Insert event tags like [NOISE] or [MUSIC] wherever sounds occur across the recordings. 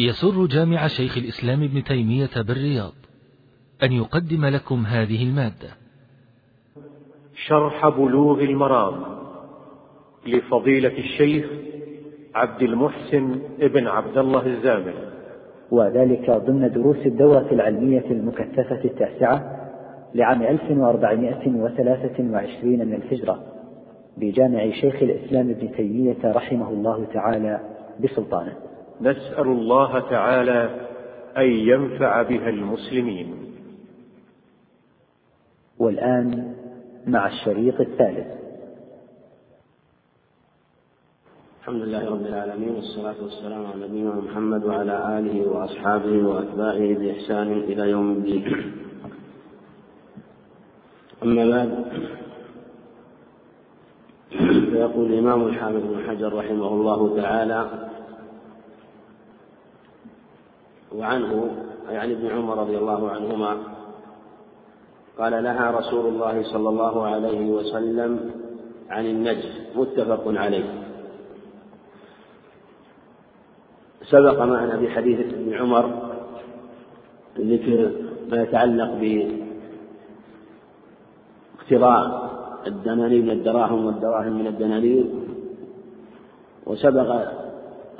يسر جامع شيخ الإسلام ابن تيمية بالرياض أن يقدم لكم هذه المادة. شرح بلوغ المرام لفضيلة الشيخ عبد المحسن ابن عبد الله الزامل. وذلك ضمن دروس الدورة العلمية المكثفة التاسعة لعام 1423 من الهجرة بجامع شيخ الإسلام ابن تيمية رحمه الله تعالى بسلطانه. نسأل الله تعالى أن ينفع بها المسلمين. والآن مع الشريط الثالث. الحمد لله رب العالمين والصلاة والسلام على نبينا محمد وعلى آله وأصحابه وأتباعه بإحسان إلى يوم الدين. أما بعد فيقول الإمام الحافظ بن حجر رحمه الله تعالى وعنه عن ابن عمر رضي الله عنهما قال لها رسول الله صلى الله عليه وسلم عن النجس. متفق عليه. سبق معنا في حديث ابن عمر ذكر ما يتعلق باقتراء الدنانير من الدراهم والدراهم من الدنانير وسبق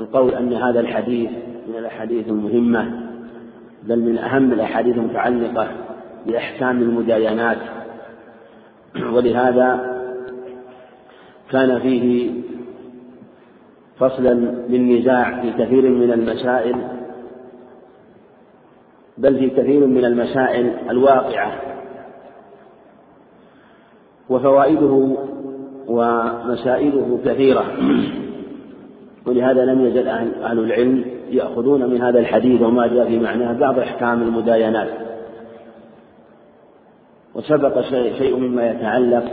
القول أن هذا الحديث من الأحاديث المهمة بل من أهم الأحاديث المتعلقة بأحكام المداينات. ولهذا كان فيه فصلا للنزاع في كثير من المسائل بل في كثير من المسائل الواقعة. وفوائده ومسائله كثيرة. ولهذا لم يزل أهل العلم يأخذون من هذا الحديث وما جاء في معناه بعض أحكام المداينات. وسبق شيء مما يتعلق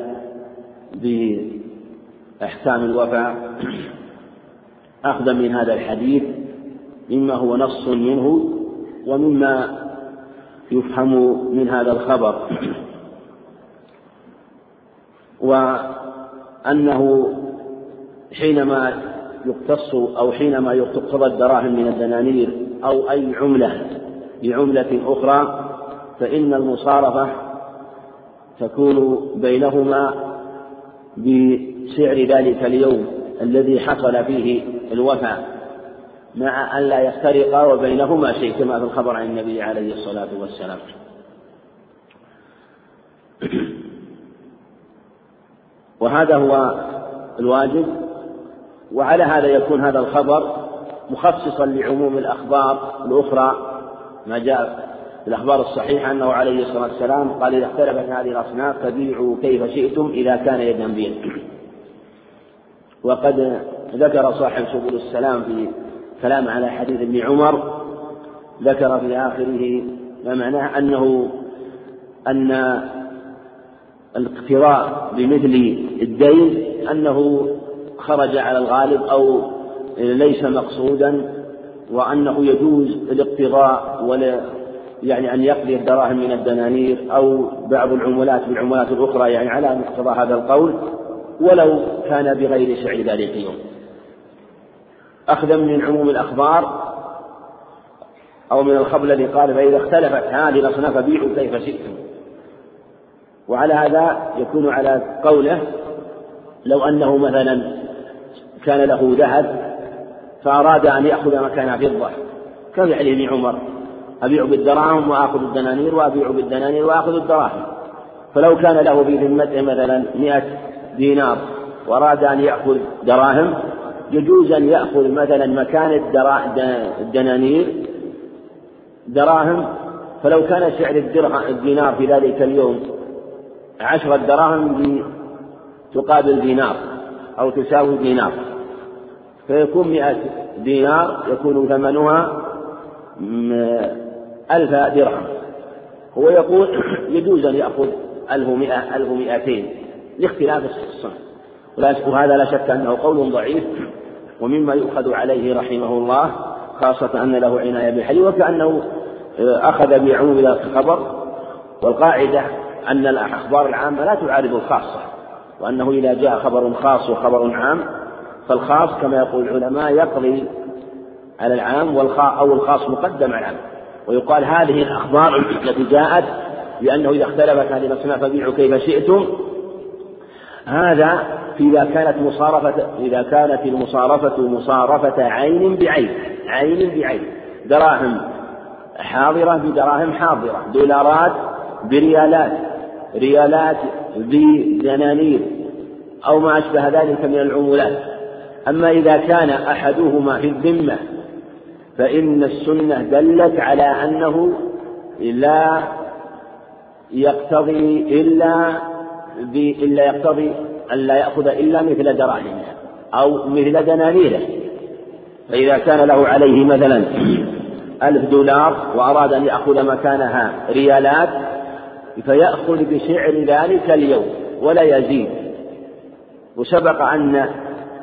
بأحكام الوفاء. أخذا من هذا الحديث مما هو نص منه ومما يفهم من هذا الخبر. وأنه حينما يقتص أو حينما تقتضى الدراهم من الدنانير أو أي عملة بعملة أخرى فإن المصارفة تكون بينهما بسعر ذلك اليوم الذي حصل فيه الوفاء مع أن لا يفترق وبينهما شيء كما في الخبر عن النبي عليه الصلاة والسلام. [CLEARS THROAT] وهذا هو الواجب. وعلى هذا يكون هذا الخبر مخصصا لعموم الأخبار الأخرى. ما جاء في الأخبار الصحيحة أنه عليه الصلاة والسلام قال إذا اختلفت هذه الأصناف فبيعوا كيف شئتم إذا كان يدا بيد وقد ذكر صاحب سبل السلام في كلام على حديث ابن عمر ذكر في آخره ما معناه أنه أن الاقتراء بمثل الدين أنه خرج على الغالب أو ليس مقصودا وأنه يجوز الاقتضاء ولا يعني أن يقضي الدراهم من الدنانير أو بعض العملات بالعملات الأخرى يعني على مقتضى هذا القول ولو كان بغير سعر ذلك اليوم. أخذا من عموم الأخبار أو من الخبر الذي قال فإذا اختلفت هذه الأصناف بيعوا كيف شئتم. وعلى هذا يكون على قوله لو أنه مثلا كان له ذهب فأراد أن يأخذ مكان فضة كفعل ابن عمر أبيع بالدراهم وآخذ الدنانير وأبيع بالدنانير وآخذ الدراهم. فلو كان له في ذمته مثلا مئة دينار وأراد أن يأخذ دراهم يجوز أن يأخذ مثلا مكان الدنانير دراهم. فلو كان سعر الدينار في ذلك اليوم عشرة دراهم تقابل دينار أو تساوي دينار. فيكون مئة دينار يكون ثمنها ألف درهم. هو يقول [COUGHS] يجوز أن يأخذ ألف مئة ألف مئتين لاختلاف الصنف. وهذا لا شك أنه قول ضعيف ومما يؤخذ عليه رحمه الله خاصة أن له عناية بالحديث وكأنه أخذ بعموم الخبر. والقاعدة أن الأخبار العامة لا تعارض الخاصة وأنه إذا جاء خبر خاص وخبر عام فالخاص كما يقول العلماء يقضي على العام أو الخاص مقدم على العام. ويقال هذه الأخبار التي جاءت بأنه إذا اختلفت هذه الأسماء فبيعوا كيف شئتم. هذا إذا كانت مصارفة إذا كانت المصارفة مصارفة عين بعين. عين بعين. دراهم حاضرة بدراهم حاضرة. دولارات بريالات. ريالات بدنانير. أو ما أشبه ذلك من العمولات أما إذا كان أحدهما في الذمة فإن السنة دلت على أنه لا يقتضي إلا إلا يقتضي أن لا يأخذ إلا مثل دراهمه أو مثل دنانيره فإذا كان له عليه مثلا ألف دولار وأراد أن يأخذ مكانها ريالات فيأخذ بسعر ذلك اليوم ولا يزيد. وسبق أن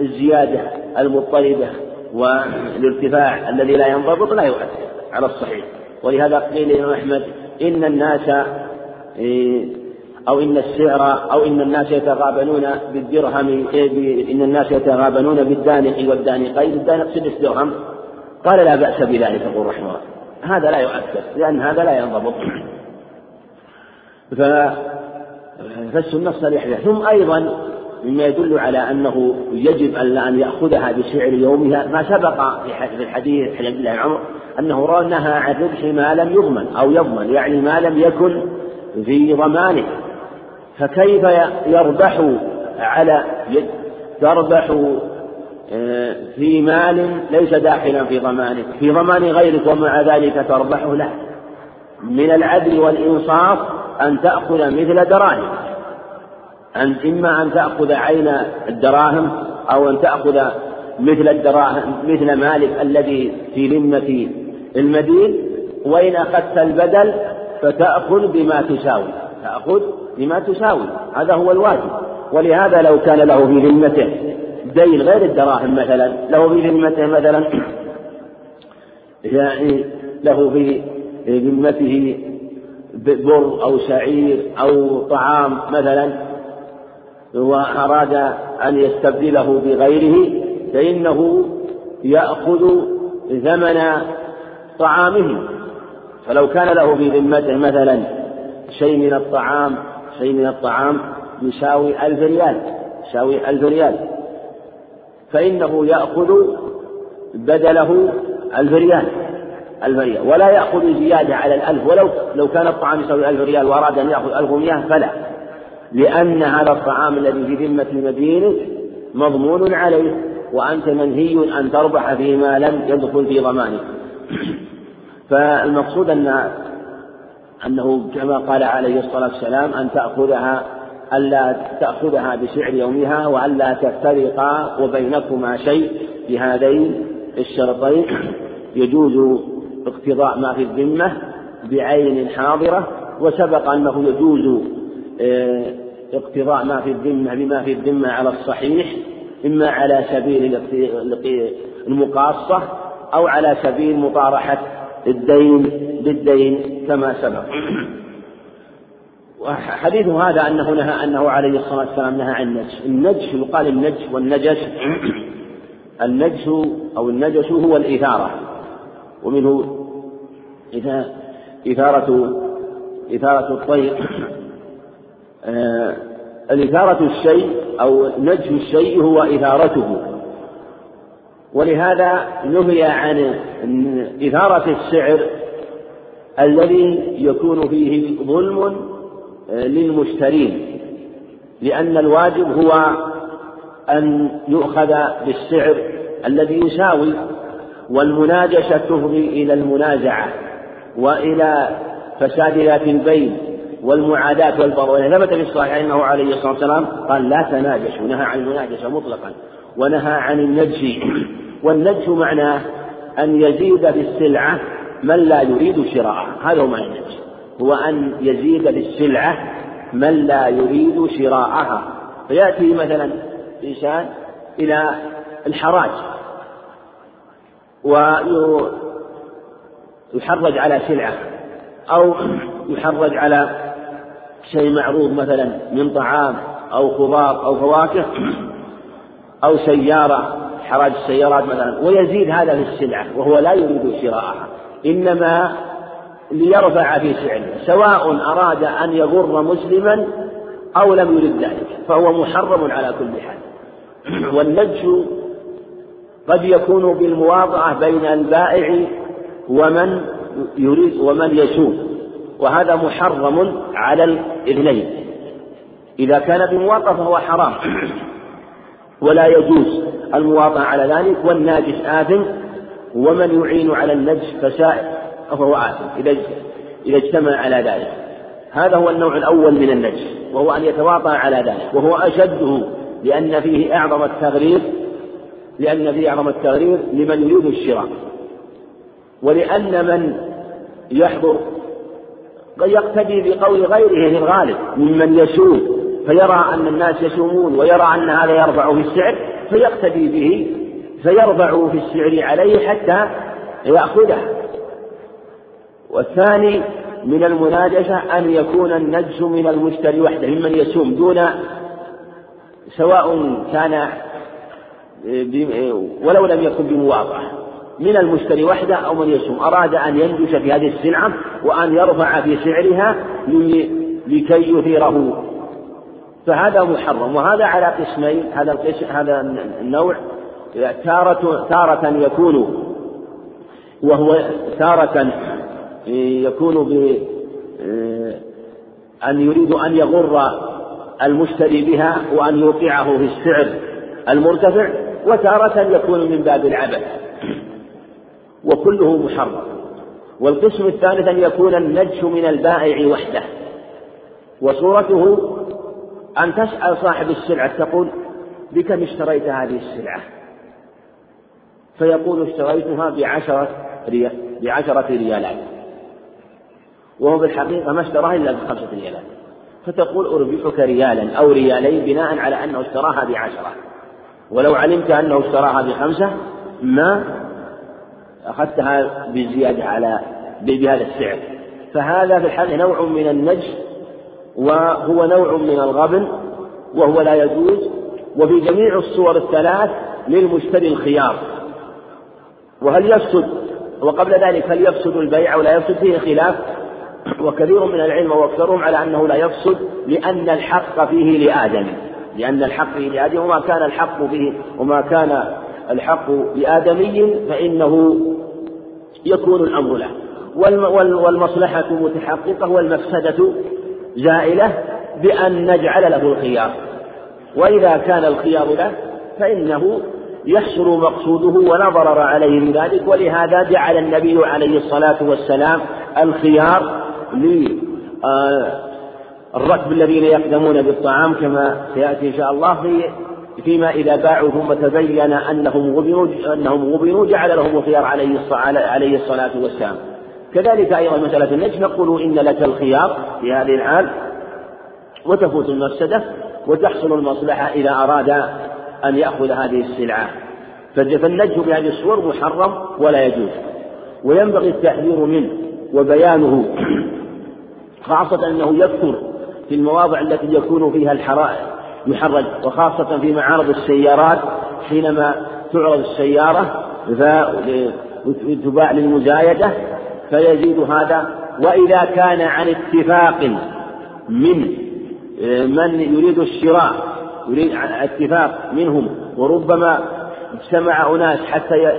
الزيادة المضطردة والارتفاع الذي لا ينضبط لا يؤثر على الصحيح. ولهذا قيل لإمام أحمد إن الناس إيه، أو إن السعر أو إن الناس يتغابنون بالدرهم إيه، إن الناس يتغابنون بالدانق والدانقين. الدانق سدس درهم. قال لا بأس بذلك يقول رحمه الله. هذا لا يؤثر لأن هذا لا ينضبط. فالسنة صريحة ثم أيضا مما يدل على أنه يجب أن يأخذها بسعر يومها. ما سبق في الحديث حديث عبد الله عمر أنه نهى عن ربح ما لم يضمن أو يضمن يعني ما لم يكن في ضمانه. فكيف يربح على تربح آه، في مال ليس داخلا في ضمانك في ضمان غيرك ومع ذلك تربحه لا من العدل والإنصاف أن تأخذ مثل دراهم. أن إما أن تأخذ عين الدراهم أو أن تأخذ مثل الدراهم مثل مالك الذي في ذمة المدين وإن أخذت البدل فتأخذ بما تساوي تأخذ بما تساوي هذا هو الواجب. ولهذا لو كان له في ذمته دين غير الدراهم مثلا له في ذمته مثلا [CLEARS THROAT] يعني له في ذمته بر أو شعير أو طعام مثلا وأراد أن يستبدله بغيره فإنه يأخذ ثمن طعامه. فلو كان له في ذمته مثلا شيء من الطعام شيء من الطعام يساوي ألف ريال يساوي ألف ريال. فإنه يأخذ بدله ألف ريال ألف ريال. ولا يأخذ زيادة على الألف ولو لو كان الطعام يساوي ألف ريال وأراد أن يأخذ ألف مئة فلا. لأن هذا الطعام الذي في ذمة مدينك مضمون عليه وأنت منهي أن تربح فيما لم يدخل في ضمانك. [CLEARS THROAT] فالمقصود أن أنه كما قال عليه الصلاة والسلام أن تأخذها ألا تأخذها بسعر يومها وألا تفترقا وبينكما شيء بهذين الشرطين. [CLEARS THROAT] يجوز اقتضاء ما في الذمة بعين حاضرة وسبق أنه يجوز آه، اقتضاء ما في الذمة بما في الذمة على الصحيح إما على سبيل المقاصة أو على سبيل مطارحة الدين بالدين كما سبق. وحديث هذا أنه نهى أنه عليه الصلاة والسلام نهى عن النجش. النجش يقال النجش والنجش النجش أو النجش هو الإثارة. ومنه إثارة إثارة الطير. الإثارة الشيء أو نجش الشيء هو إثارته. ولهذا نهي عن إثارة السعر الذي يكون فيه ظلم للمشترين لأن الواجب هو أن يؤخذ بالسعر الذي يساوي والمناجشة تفضي إلى المنازعة وإلى فساد ذات البين. والمعاداة والبغضاء ثبت في الصحيح أنه عليه الصلاة والسلام قال لا تناجشوا نهى عن المناجشة مطلقا ونهى عن النجش. [CLEARS THROAT] والنجش معناه أن يزيد بالسلعة من لا يريد شراءها. هذا هو معنى النجش. هو أن يزيد بالسلعة من لا يريد شراءها. فيأتي مثلا إنسان إلى الحراج ويحرج على سلعة أو يحرج على شيء معروض مثلا من طعام أو خضار أو فواكه أو سيارة حراج السيارات مثلا ويزيد هذا في السلعة وهو لا يريد شراءها إنما ليرفع في سعره سواء أراد أن يغر مسلما أو لم يرد ذلك فهو محرم على كل حال. والنجش قد يكون بالمواضعة بين البائع ومن يريد ومن يسوق. وهذا محرم على الاثنين. إذا كان بمواطأة فهو حرام. ولا يجوز المواطأة على ذلك والناجس آثم ومن يعين على النجس فسائر فهو آثم إذا إذا اجتمع على ذلك. هذا هو النوع الأول من النجس وهو أن يتواطأ على ذلك وهو أشده لأن فيه أعظم التغرير لأن فيه أعظم التغرير لمن يريد الشراء. ولأن من يحضر يقتدي بقول غيره في الغالب ممن يسوم فيرى أن الناس يسومون ويرى أن هذا يرفع في السعر فيقتدي به فيرفع في السعر عليه حتى يأخذه. والثاني من المناجشة أن يكون النجس من المشتري وحده ممن يسوم دون سواء كان ولو لم يكن بمواضعة. من المشتري وحده أو من يسوم أراد أن ينجش في هذه السلعة وأن يرفع في سعرها لكي يثيره. فهذا محرم. وهذا على قسمين. هذا القسم هذا النوع. تارة تارة يكون وهو تارة يكون ب أن يريد أن يغر المشتري بها وأن يوقعه في السعر المرتفع وتارة يكون من باب العبث. وكله محرم. والقسم الثالث أن يكون النجش من البائع وحده. وصورته أن تسأل صاحب السلعة تقول بكم اشتريت هذه السلعة؟ فيقول اشتريتها بعشرة ريال بعشرة ريالات. وهو بالحقيقة ما اشتراها إلا بخمسة ريالات. فتقول أربحك ريالا أو ريالين بناء على أنه اشتراها بعشرة. ولو علمت أنه اشتراها بخمسة ما أخذتها بزيادة على بهذا السعر فهذا في الحال نوع من النجس وهو نوع من الغبن وهو لا يجوز. وفي جميع الصور الثلاث للمشتري الخيار. وهل يفسد؟ وقبل ذلك هل يفسد البيع أو لا يفسد؟ فيه خلاف. وكثير من العلم وأكثرهم على أنه لا يفسد لأن الحق فيه لآدم. لأن الحق فيه لآدم وما كان الحق فيه وما كان الحق لآدمي فإنه يكون الأمر له. والمصلحة متحققة والمفسدة زائلة بأن نجعل له الخيار. وإذا كان الخيار له فإنه يحصل مقصوده ولا ضرر عليه بذلك ولهذا جعل النبي عليه الصلاة والسلام الخيار للركب الذين يقدمون بالطعام كما سيأتي إن شاء الله في فيما إذا باعوا ثم تبين أنهم غبنوا أنهم غبنوا جعل لهم الخيار عليه عليه الصلاة والسلام. كذلك أيضا مسألة النجم نقول إن لك الخيار في هذه الحال وتفوت المفسدة وتحصل المصلحة إذا أراد أن يأخذ هذه السلعة. فالنجم بهذه الصور محرم ولا يجوز. وينبغي التحذير منه وبيانه خاصة أنه يكثر في المواضع التي يكون فيها الحرائق يحرج وخاصة في معارض السيارات حينما تعرض السيارة فتباع للمزايدة فيزيد هذا. وإذا كان عن اتفاق من من يريد الشراء يريد اتفاق منهم وربما اجتمع أناس حتى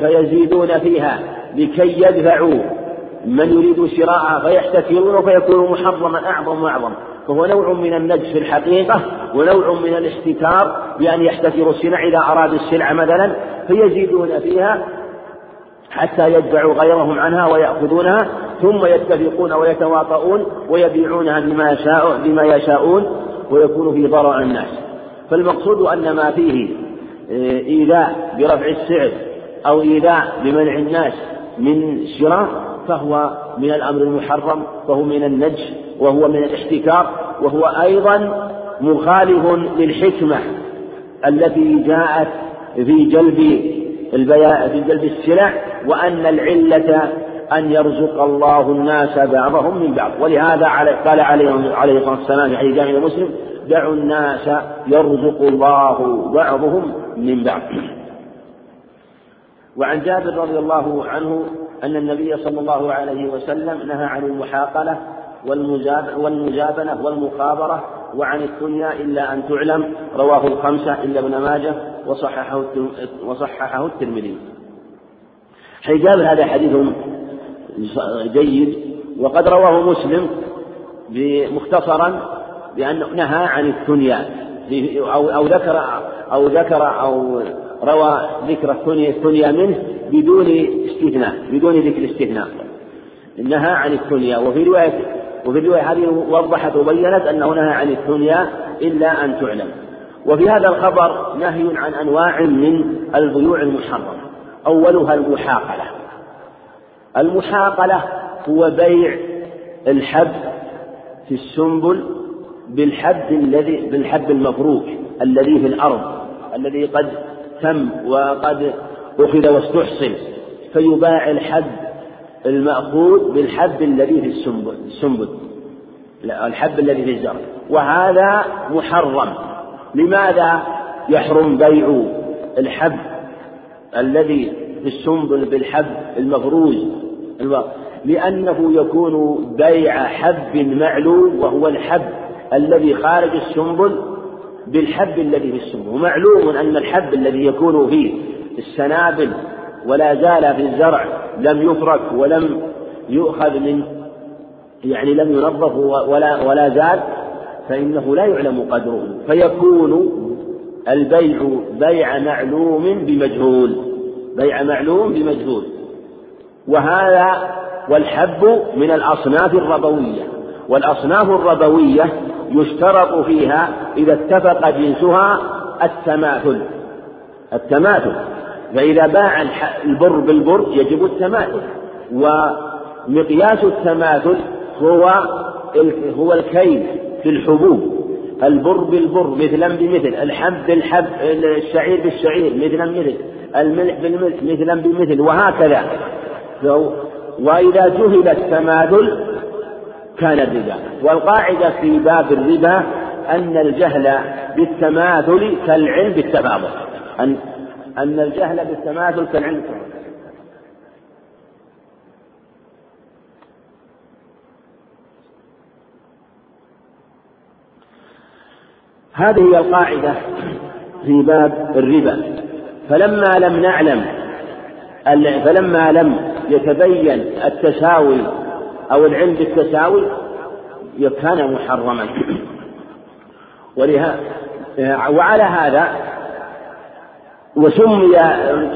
فيزيدون فيها لكي يدفعوا من يريد شراءها فيحتكرون فيكون محرما أعظم وأعظم. فهو نوع من النجس في الحقيقة ونوع من الاحتكار بأن يحتكروا السلع إذا أرادوا السلعة مثلا فيزيدون فيها حتى يدفعوا غيرهم عنها ويأخذونها ثم يتفقون ويتواطؤون ويبيعونها بما بما يشاءون ويكون في ضرر الناس. فالمقصود أن ما فيه آه، إيذاء برفع السعر أو إيذاء بمنع الناس من شراء فهو من الأمر المحرم وهو من النجس وهو من الاحتكار وهو أيضا مخالف للحكمة التي جاءت في جلب في جلب السلع وأن العلة أن يرزق الله الناس بعضهم من بعض. ولهذا قال عليه عليه الصلاة والسلام في حديث جامع مسلم دعوا الناس يرزق الله بعضهم من بعض. وعن جابر رضي الله عنه أن النبي صلى الله عليه وسلم نهى عن المحاقلة والمجابنة والمخابرة وعن الدنيا إلا أن تعلم رواه الخمسة إلا ابن ماجه وصححه وصححه الترمذي. حجاب هذا حديث جيد وقد رواه مسلم مختصرا بأنه نهى عن الثنيا أو أو ذكر أو ذكر أو روى ذكر الثنيا منه بدون استثناء بدون ذكر استثناء. نهى عن الثنيا وفي رواية وفي الرواية هذه وضحت وبينت أنه نهى عن الدنيا إلا أن تعلم. وفي هذا الخبر نهي عن أنواع من البيوع المحرمة. أولها المحاقلة. المحاقلة هو بيع الحب في السنبل بالحب الذي بالحب المفروك الذي في الأرض الذي قد تم وقد أخذ واستحصل فيباع الحب المأخوذ بالحب الذي في السنبل الحب الذي في الزرع. وهذا محرم. لماذا يحرم بيع الحب الذي في السنبل بالحب المفروز؟ لأنه يكون بيع حب معلوم وهو الحب الذي خارج السنبل بالحب الذي في السنبل ومعلوم أن الحب الذي يكون في السنابل ولا زال في الزرع لم يفرك ولم يؤخذ من يعني لم ينظف ولا ولا زال فإنه لا يعلم قدره. فيكون البيع بيع معلوم بمجهول. بيع معلوم بمجهول. وهذا والحب من الأصناف الربوية. والأصناف الربوية يشترط فيها إذا اتفق جنسها التماثل. التماثل. فإذا باع البر بالبر يجب التماثل. ومقياس التماثل هو هو الكيل في الحبوب. البر بالبر مثلا بمثل. الحب بالحب الشعير بالشعير مثلا مثل الملح بالملح مثلا بمثل. وهكذا. وإذا جهل التماثل كان الربا. والقاعدة في باب الربا أن الجهل بالتماثل كالعلم بالتفاضل أن أن الجهل بالتماثل كالعلم بالتفاضل هذه هي القاعدة في باب الربا. فلما لم نعلم فلما لم يتبين التساوي أو العلم بالتساوي كان محرما. ولها وعلى هذا وسمي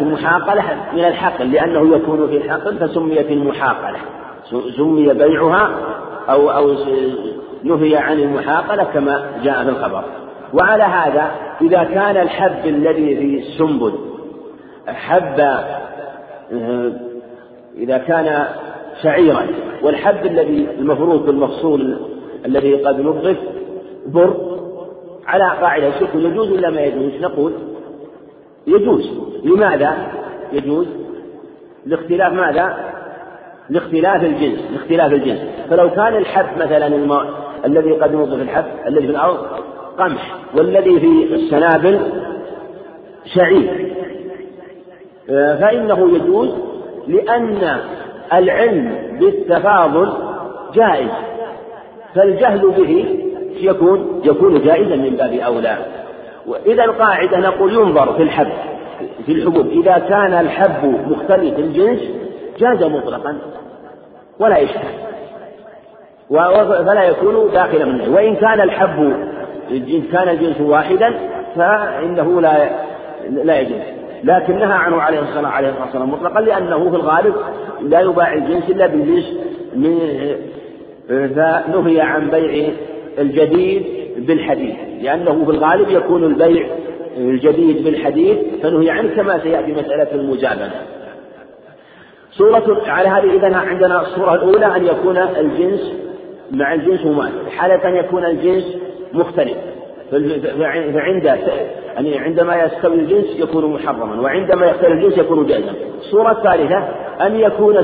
المحاقلة من الحقل لأنه يكون في الحقل فسميت المحاقلة. سمي بيعها أو أو نهي عن المحاقلة كما جاء في الخبر. وعلى هذا إذا كان الحب الذي في السنبل حب إذا كان شعيرا. والحب الذي المفروض المفصول الذي قد نضف بر على قاعدة الشكر يجوز ولا ما يجوز؟ نقول يجوز. لماذا يجوز؟ لاختلاف ماذا؟ لاختلاف الجنس لاختلاف الجنس. فلو كان الحب مثلا الم... الذي قد نضف الحب الذي في الأرض قمح. والذي في السنابل شعير. آه، فإنه يجوز لأن العلم بالتفاضل جائز فالجهل به يكون يكون جائزا من باب أولى. وإذا القاعدة نقول ينظر في الحب في الحبوب. إذا كان الحب مختلف الجنس جاز مطلقا ولا إشكال فلا يكون داخلا منه. وإن كان الحب كان الجنس واحدا فإنه لا لا يجوز. لكن نهى عنه عليه الصلاة عليه الصلاة والسلام مطلقا لأنه في الغالب لا يباع الجنس إلا بالجنس فنهي عن بيع الجديد بالحديث لأنه في الغالب يكون البيع الجديد بالحديث فنهي عنه كما سيأتي مسألة المجابنة صورة على هذه إذا عندنا الصورة الأولى أن يكون الجنس مع الجنس مماثل حالة أن يكون الجنس مختلف. فعند يعني عندما يستوي الجنس يكون محرما وعندما يختلف الجنس يكون جائزا. الصورة الثالثة أن يكون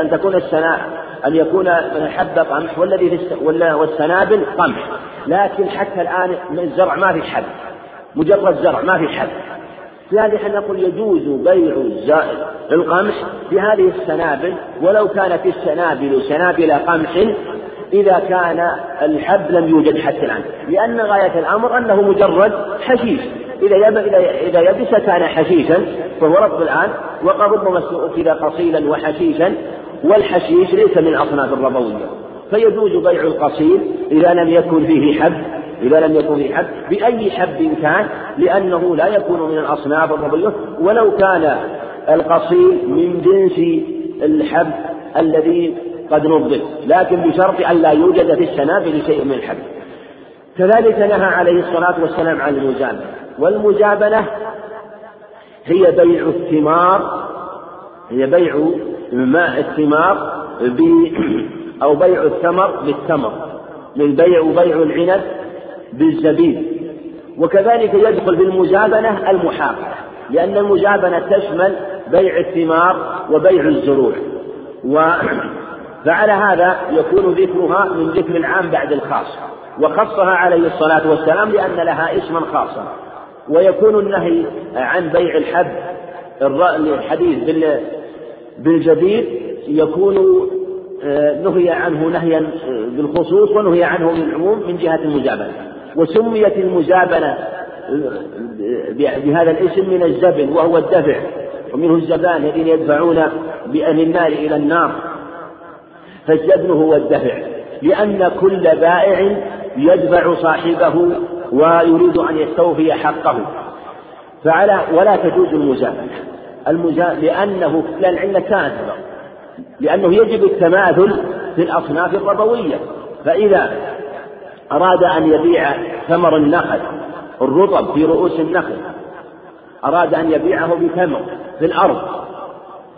أن تكون السناء أن يكون حب قمح والذي في والسنابل قمح. لكن حتى الآن الزرع ما في حد مجرد زرع ما في حد في هذه نقول يجوز بيع القمح في هذه السنابل ولو كانت السنابل سنابل قمح إذا كان الحب لم يوجد حتى الآن. لأن غاية الأمر أنه مجرد حشيش. إذا إذا يبس كان حشيشا فهو رطب الآن وقد ربما أكل قصيلا وحشيشا والحشيش ليس من أصناف الربوية. فيجوز بيع القصيل إذا لم يكن فيه حب إذا لم يكن فيه حب بأي حب كان لأنه لا يكون من الأصناف الربوية. ولو كان القصير من جنس الحب الذي قد نضف لكن بشرط أن لا يوجد في السنابل شيء من الحب كذلك نهى عليه الصلاة والسلام عن المجابنة والمجابنة هي بيع الثمار هي بيع ماء الثمار أو بيع الثمر بالثمر من بيع بيع العنب بالزبيب. وكذلك يدخل في المجابنة المحاقة لأن المجابنة تشمل بيع الثمار وبيع الزروع. و فعلى هذا يكون ذكرها من ذكر العام بعد الخاص وخصها عليه الصلاة والسلام لأن لها اسما خاصا. ويكون النهي عن بيع الحب الحديث بالجديد يكون آه، نهي عنه نهيا آه، بالخصوص ونهي عنه بالعموم من جهة المجابنة. وسميت المجابنة آه، بهذا الاسم من الزبن وهو الدفع. ومنه الزبان الذين يدفعون بأهل النار إلى النار. فالزبن هو الدفع لأن كل بائع يدفع صاحبه ويريد أن يستوفي حقه. فعلى ولا تجوز المجاملة. المجا... لأنه لأن العلة كانت لأنه يجب التماثل في الأصناف الربوية. فإذا أراد أن يبيع ثمر النخل الرطب في رؤوس النخل أراد أن يبيعه بتمر في الأرض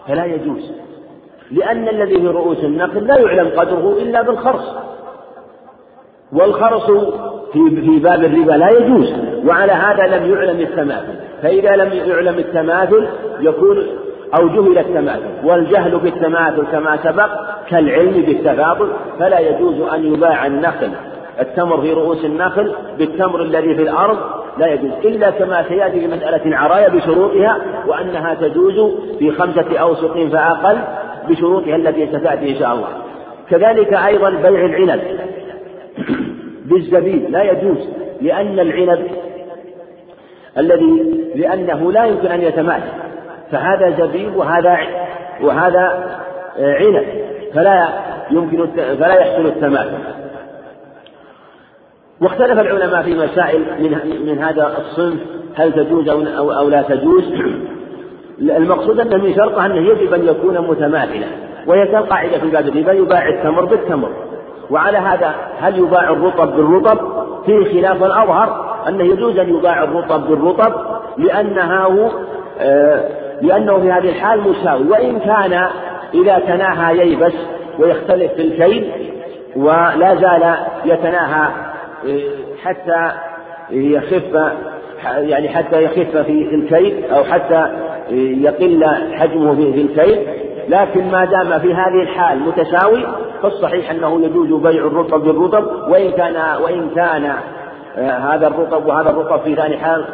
فلا يجوز. لأن الذي في رؤوس النخل لا يعلم قدره إلا بالخرص. والخرص في في باب الربا لا يجوز وعلى هذا لم يعلم التماثل. فإذا لم يعلم التماثل يكون أو جهل التماثل. والجهل بالتماثل كما سبق كالعلم بالتفاضل فلا يجوز أن يباع النخل. التمر في رؤوس النخل بالتمر الذي في الأرض لا يجوز إلا كما سيأتي في مسألة عرايا بشروطها وأنها تجوز في خمسة أوسق فأقل بشروطها التي ستأتي إن شاء الله. كذلك أيضا بيع العنب بالزبيب. لا يجوز لأن العنب الذي لأنه لا يمكن أن يتماثل فهذا زبيب وهذا وهذا عنب. فلا يمكن فلا يحصل التماثل واختلف العلماء في مسائل من من هذا الصنف. هل تجوز أو أو لا تجوز؟ المقصود أن من شرطه أنه يجب أن يكون متماثلا وهي كالقاعدة في باب الربا يباع التمر بالتمر. وعلى هذا هل يباع الرطب بالرطب؟ فيه خلاف الأظهر أنه يجوز أن يباع الرطب بالرطب لأنها آه لأنه في هذه الحال مساوي. وإن كان إذا تناهى ييبس ويختلف في الكيل ولا زال يتناهى آه، حتى يخف يعني حتى يخف في الكيل أو حتى يقل حجمه في الكيل لكن ما دام في هذه الحال متساوي فالصحيح أنه يجوز بيع الرطب بالرطب وإن كان وإن كان آه، هذا الرطب وهذا الرطب في ثاني حال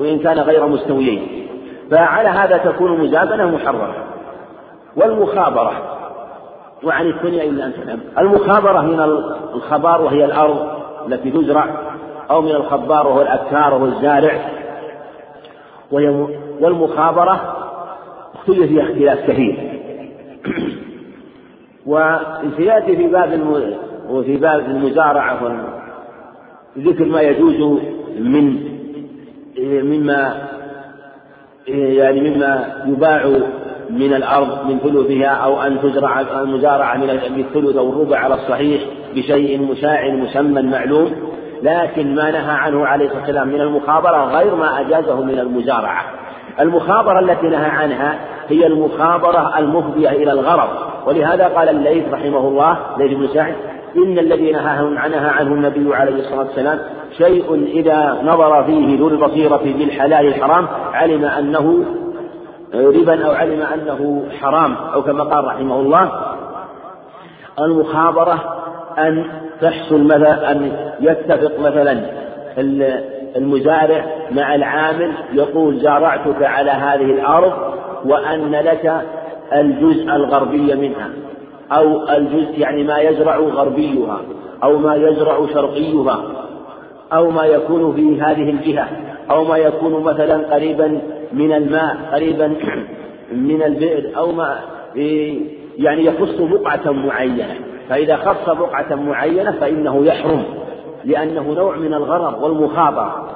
وإن كان غير مستويين. فعلى هذا تكون مزابنة محرمة والمخابرة. وعن الدنيا إلا أن تعلم. المخابرة من الخبار وهي الأرض التي تزرع أو من الخبار وهو الأبكار وهو الزارع والمخابرة اختلف فيها اختلاف كثير. [CLEARS THROAT] وسيأتي في باب وفي باب المزارعة ذكر ما يجوز من مما يعني مما يباع من الأرض من ثلثها أو أن تزرع المزارعة من الثلث أو الربع على الصحيح بشيء مشاع مسمى معلوم لكن ما نهى عنه عليه الصلاة والسلام من المخابرة غير ما أجازه من المزارعة. المخابرة التي نهى عنها هي المخابرة المفضية إلى الغرض. ولهذا قال الليث رحمه الله ليث بن سعد إن الذي نهى عنه النبي عليه الصلاة والسلام شيء إذا نظر فيه ذو البصيرة بالحلال الحرام علم أنه ربا أو علم أنه حرام أو كما قال رحمه الله. المخابرة أن تحصل مثلا أن يتفق مثلا المزارع مع العامل يقول زارعتك على هذه الأرض وأن لك الجزء الغربي منها أو الجزء يعني ما يزرع غربيها أو ما يزرع شرقيها أو ما يكون في هذه الجهة أو ما يكون مثلا قريبا من الماء قريبا [CLEARS THROAT] من البئر أو ما يعني يخص بقعة معينة فإذا خص بقعة معينة فإنه يحرم. لأنه نوع من الغرر والمخاطرة.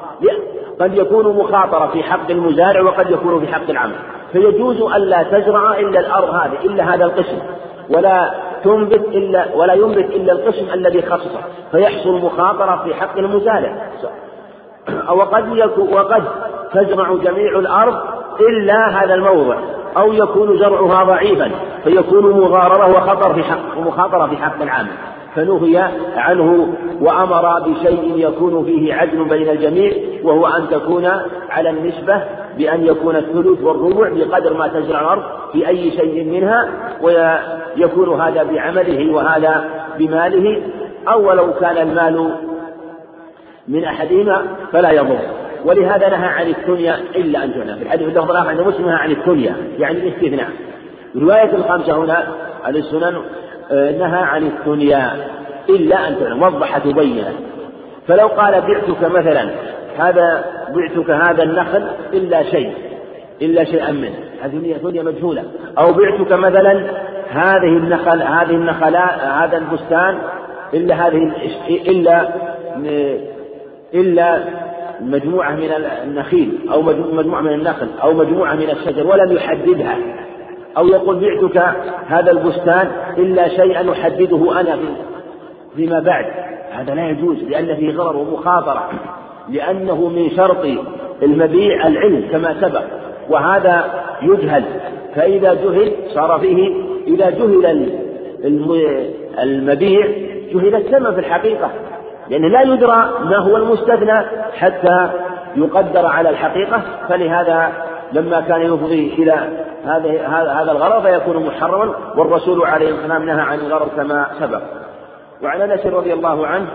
قد يكون مخاطرة في حق المزارع وقد يكون في حق العمل. فيجوز ألا تزرع إلا الأرض هذه إلا هذا القسم. ولا تنبت إلا ولا ينبت إلا القسم الذي خصصه. فيحصل مخاطرة في حق المزارع. وقد وقد تزرع جميع الأرض إلا هذا الموضع. أو يكون زرعها ضعيفا فيكون مغاررة وخطر في حق ومخاطرة في حق العامل فنهي عنه وأمر بشيء يكون فيه عدل بين الجميع وهو أن تكون على النسبة بأن يكون الثلث والربع بقدر ما تزرع الأرض في أي شيء منها ويكون هذا بعمله وهذا بماله أو ولو كان المال من أحدهما فلا يضر. ولهذا نهى عن الثنيا إلا أن تعنى. في الحديث الآخر عند مسلم عن الثنيا يعني الاستثناء. رواية الخمسة هنا السنن نهى عن الثنيا إلا أن تعنى وضحت وبينت. فلو قال بعتك مثلا هذا بعتك هذا النخل إلا شيء إلا شيئا منه. هذه ثنيا مجهولة. أو بعتك مثلا هذه النخل هذه النخلاء هذا البستان إلا هذه إلا إلا مجموعة من النخيل أو مجموعة من النخل أو مجموعة من الشجر ولم يحددها. أو يقول بعتك هذا البستان إلا شيئا أحدده أنا فيما بعد. هذا لا يجوز لأن فيه غرر ومخاطرة لأنه من شرط المبيع العلم كما سبق وهذا يجهل. فإذا جهل صار فيه إذا جهل المبيع جهل الثمن في الحقيقة. لأنه لا يدرى ما هو المستثنى حتى يقدر على الحقيقة. فلهذا لما كان يفضي إلى هذا هذا الغرض فيكون محرما والرسول عليه والسلام نهى عن الغرض كما سبق. وعن أنس رضي الله عنه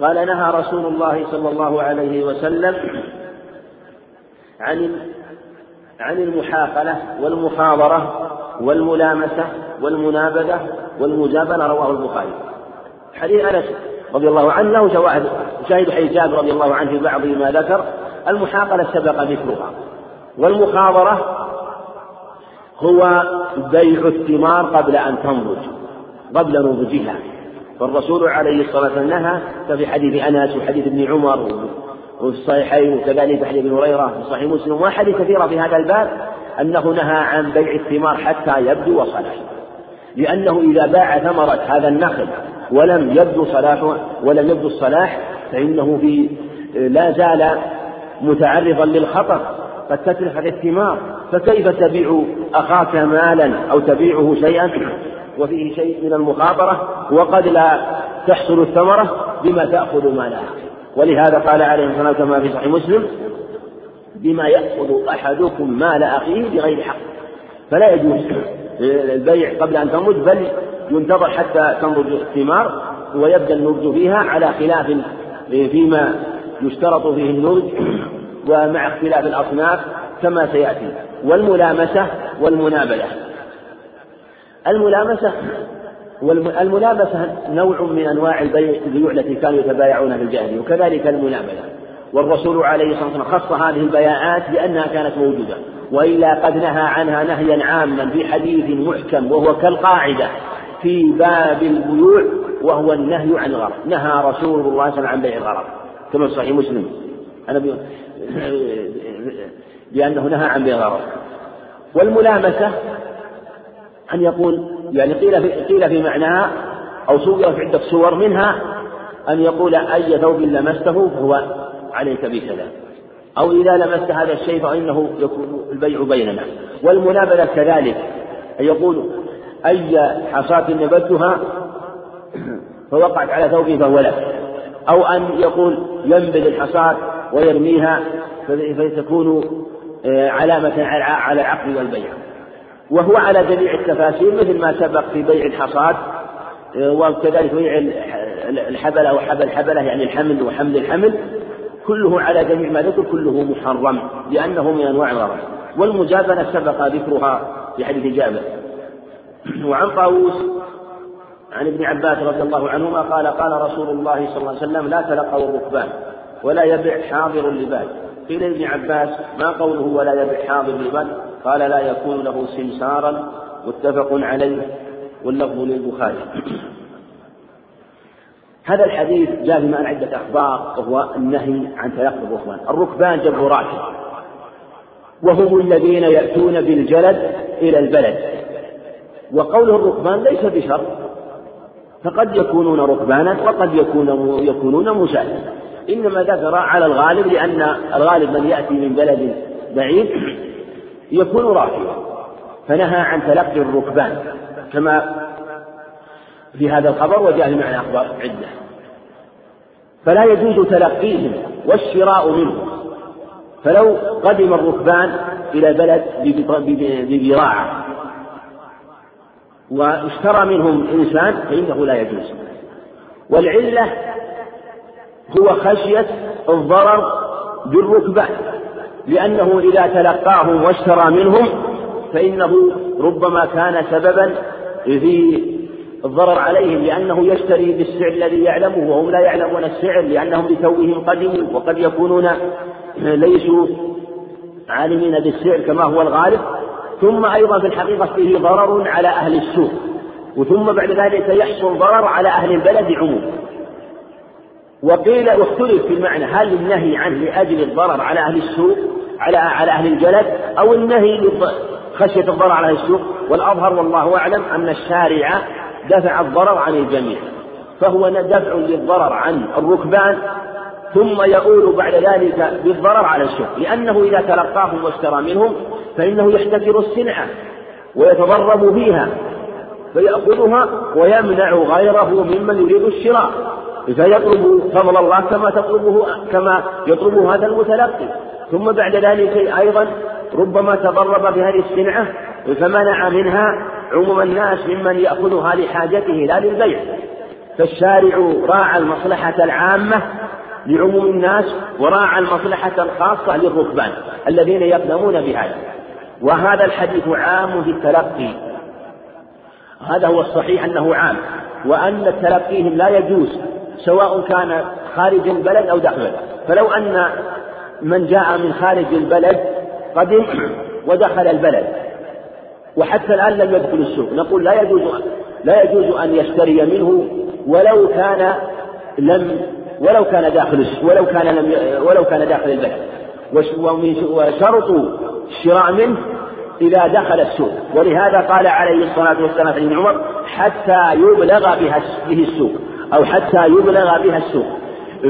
قال نهى رسول الله صلى الله عليه وسلم عن عن المحاقلة والمخاضرة والملامسة والمنابذة والمجابلة رواه البخاري. حديث أنس رضي الله عنه له شواهد. شاهد حديث جابر رضي الله عنه في بعض ما ذكر. المحاقلة سبق ذكرها. والمخاضرة هو بيع الثمار قبل أن تنضج قبل نضجها. فالرسول عليه الصلاة والسلام نهى ففي حديث أنس وحديث ابن عمر وفي الصحيحين وكذلك حديث ابن هريرة في صحيح مسلم وأحاديث كثيرة في هذا الباب أنه نهى عن بيع الثمار حتى يبدو وصلاح لأنه إذا باع ثمرة هذا النخل ولم يبدو صلاحه ولم يبدو الصلاح فإنه في لا زال متعرضا للخطر. قد تتلف الثمار فكيف تبيع أخاك مالا أو تبيعه شيئا؟ وفيه شيء من المخاطرة وقد لا تحصل الثمرة بما تأخذ مالها. ولهذا قال عليه الصلاة كما في صحيح مسلم بما يأخذ أحدكم مال أخيه بغير حق. فلا يجوز البيع قبل أن تنضج بل ينتظر حتى تنضج الثمار ويبدأ النضج فيها على خلاف فيما يشترط فيه النضج. ومع اختلاف الأصناف كما سيأتي. والملامسة والمنابلة. الملامسة والملامسة نوع من أنواع البيوع التي كانوا يتبايعون في الجاهلية وكذلك المنابلة. والرسول عليه الصلاة والسلام خص هذه البياعات لأنها كانت موجودة وإلا قد نهى عنها نهيا عاما في حديث محكم وهو كالقاعدة في باب البيوع وهو النهي عن الغرض. نهى رسول الله صلى الله عليه وسلم عن بيع الغرض. كما في صحيح مسلم. لأنه نهى عن بيع والملامسة أن يقول يعني قيل في قيل في معناها أو صور في عدة صور منها أن يقول أي ثوب لمسته فهو عليك بكذا. أو إذا لمست هذا الشيء فإنه يكون البيع بيننا. والمنابذة كذلك أن يقول أي حصاة نبتها فوقعت على ثوبي فهو لك. أو أن يقول ينبذ الحصاة ويرميها فتكون آه، علامة على العقد والبيع. وهو على جميع التفاسير مثل ما سبق في بيع الحصاد وكذلك بيع الحبلة وحبل الحبلة يعني الحمل وحمل الحمل كله على جميع ما ذكر كله محرم لأنه من أنواع الغرض والمجابنة سبق ذكرها في حديث جابر. وعن طاووس عن ابن عباس رضي الله عنهما قال قال رسول الله صلى الله عليه وسلم لا تلقوا الركبان. ولا يبع حاضر لباد قيل لابن عباس ما قوله ولا يبع حاضر لباد قال لا يكون له سمسارا. متفق عليه واللفظ للبخاري. [CLEARS THROAT] هذا الحديث جاء بمعنى عدة أخبار وهو النهي عن تلقي الركبان. الركبان جمع راكب وهم الذين يأتون بالجلد إلى البلد. وقوله الركبان ليس بشرط. فقد يكونون ركبانا وقد يكون يكونون مشاة إنما ذكر على الغالب لأن الغالب من يأتي من بلد بعيد يكون راكبا. فنهى عن تلقي الركبان كما في هذا الخبر وجاء معنى أخبار عدة. فلا يجوز تلقيهم والشراء منهم. فلو قدم الركبان إلى البلد ببضاعة واشترى منهم إنسان فإنه لا يجوز. والعلة هو خشية الضرر بالركبان لأنه إذا تلقاهم واشترى منهم فإنه ربما كان سببا في الضرر عليهم لأنه يشتري بالسعر الذي يعلمه وهم لا يعلمون السعر لأنهم بتوهم قدموا وقد يكونون ليسوا عالمين بالسعر كما هو الغالب. ثم أيضا في الحقيقة فيه ضرر على أهل السوق وثم بعد ذلك يحصل ضرر على أهل البلد عموما. وقيل واختلف في المعنى هل النهي عنه لأجل الضرر على أهل السوق على على أهل الجلد أو النهي خشية الضرر على أهل السوق؟ والأظهر والله أعلم أن الشارع دفع الضرر عن الجميع فهو دفع للضرر عن الركبان ثم يؤول بعد ذلك بالضرر على السوق لأنه إذا تلقاهم واشترى منهم فإنه يحتكر السلعة ويتضرب فيها فيأخذها ويمنع غيره ممن يريد الشراء. فيطلب فضل الله كما تطلبه كما يطلبه هذا المتلقي. ثم بعد ذلك أيضا ربما تضرب بهذه السلعة فمنع منها عموم الناس ممن يأخذها لحاجته لا للبيع. فالشارع راعى المصلحة العامة لعموم الناس وراعى المصلحة الخاصة للركبان الذين يقدمون بهذا. وهذا الحديث عام في التلقي هذا هو الصحيح أنه عام. وأن تلقيهم لا يجوز. سواء كان خارج البلد أو داخل البلد. فلو أن من جاء من خارج البلد قدم ودخل البلد وحتى الآن لم يدخل السوق. نقول لا يجوز لا يجوز أن يشتري منه ولو كان لم ولو كان داخل ولو كان لم ولو كان داخل البلد. وشرط الشراء منه إذا دخل السوق. ولهذا قال عليه الصلاة والسلام في عمر حتى يبلغ به السوق. أو حتى يبلغ بها السوق.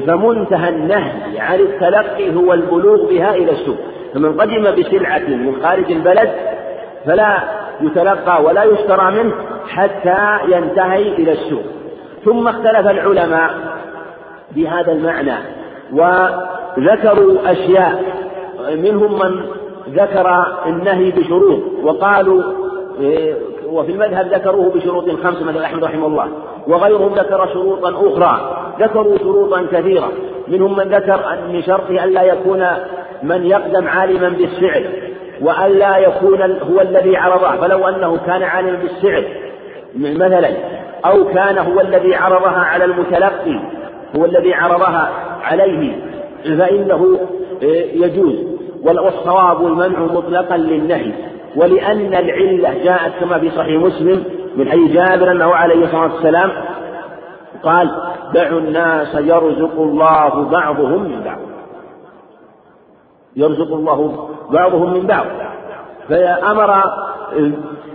فمنتهى النهي عن التلقي هو البلوغ بها إلى السوق. فمن قدم بسلعة من خارج البلد فلا يتلقى ولا يشترى منه حتى ينتهي إلى السوق. ثم اختلف العلماء بهذا المعنى وذكروا أشياء. منهم من ذكر النهي بشروط وقالوا إيه، وفي المذهب ذكروه بشروط خمس مثل أحمد رحمه الله. وغيرهم ذكر شروطا أخرى ذكروا شروطا كثيرة منهم من ذكر أن من شرطه ألا يكون من يقدم عالما بالسعر وألا يكون هو الذي عرضه فلو أنه كان عالما بالسعر مثلا أو كان هو الذي عرضها على المتلقي هو الذي عرضها عليه فإنه إيه، يجوز والصواب المنع مطلقا للنهي ولأن العلة جاءت كما في صحيح مسلم من حديث جابر أنه عليه الصلاة والسلام قال دعوا الناس يرزق الله بعضهم من بعض. يرزق الله بعضهم من بعض. فأمر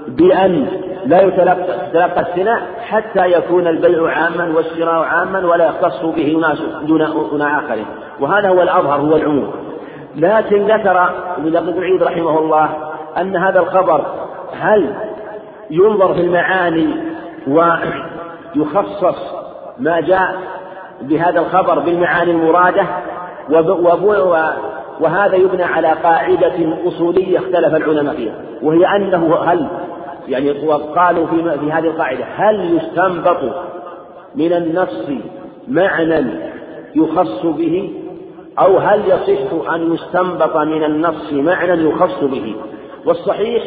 بأن لا يتلقى السلع حتى يكون البيع عاما والشراء عاما ولا يختص به ناس دون آخرين. وهذا هو الأظهر هو العموم. لكن ذكر ابن دقيق رحمه الله أن هذا الخبر هل ينظر في المعاني ويخصص ما جاء بهذا الخبر بالمعاني المرادة وهذا يبنى على قاعدة أصولية اختلف العلماء فيها وهي أنه هل يعني وقالوا في, في هذه القاعدة هل يستنبط من النص معنى يخص به أو هل يصح أن يستنبط من النص معنى يخص به؟ والصحيح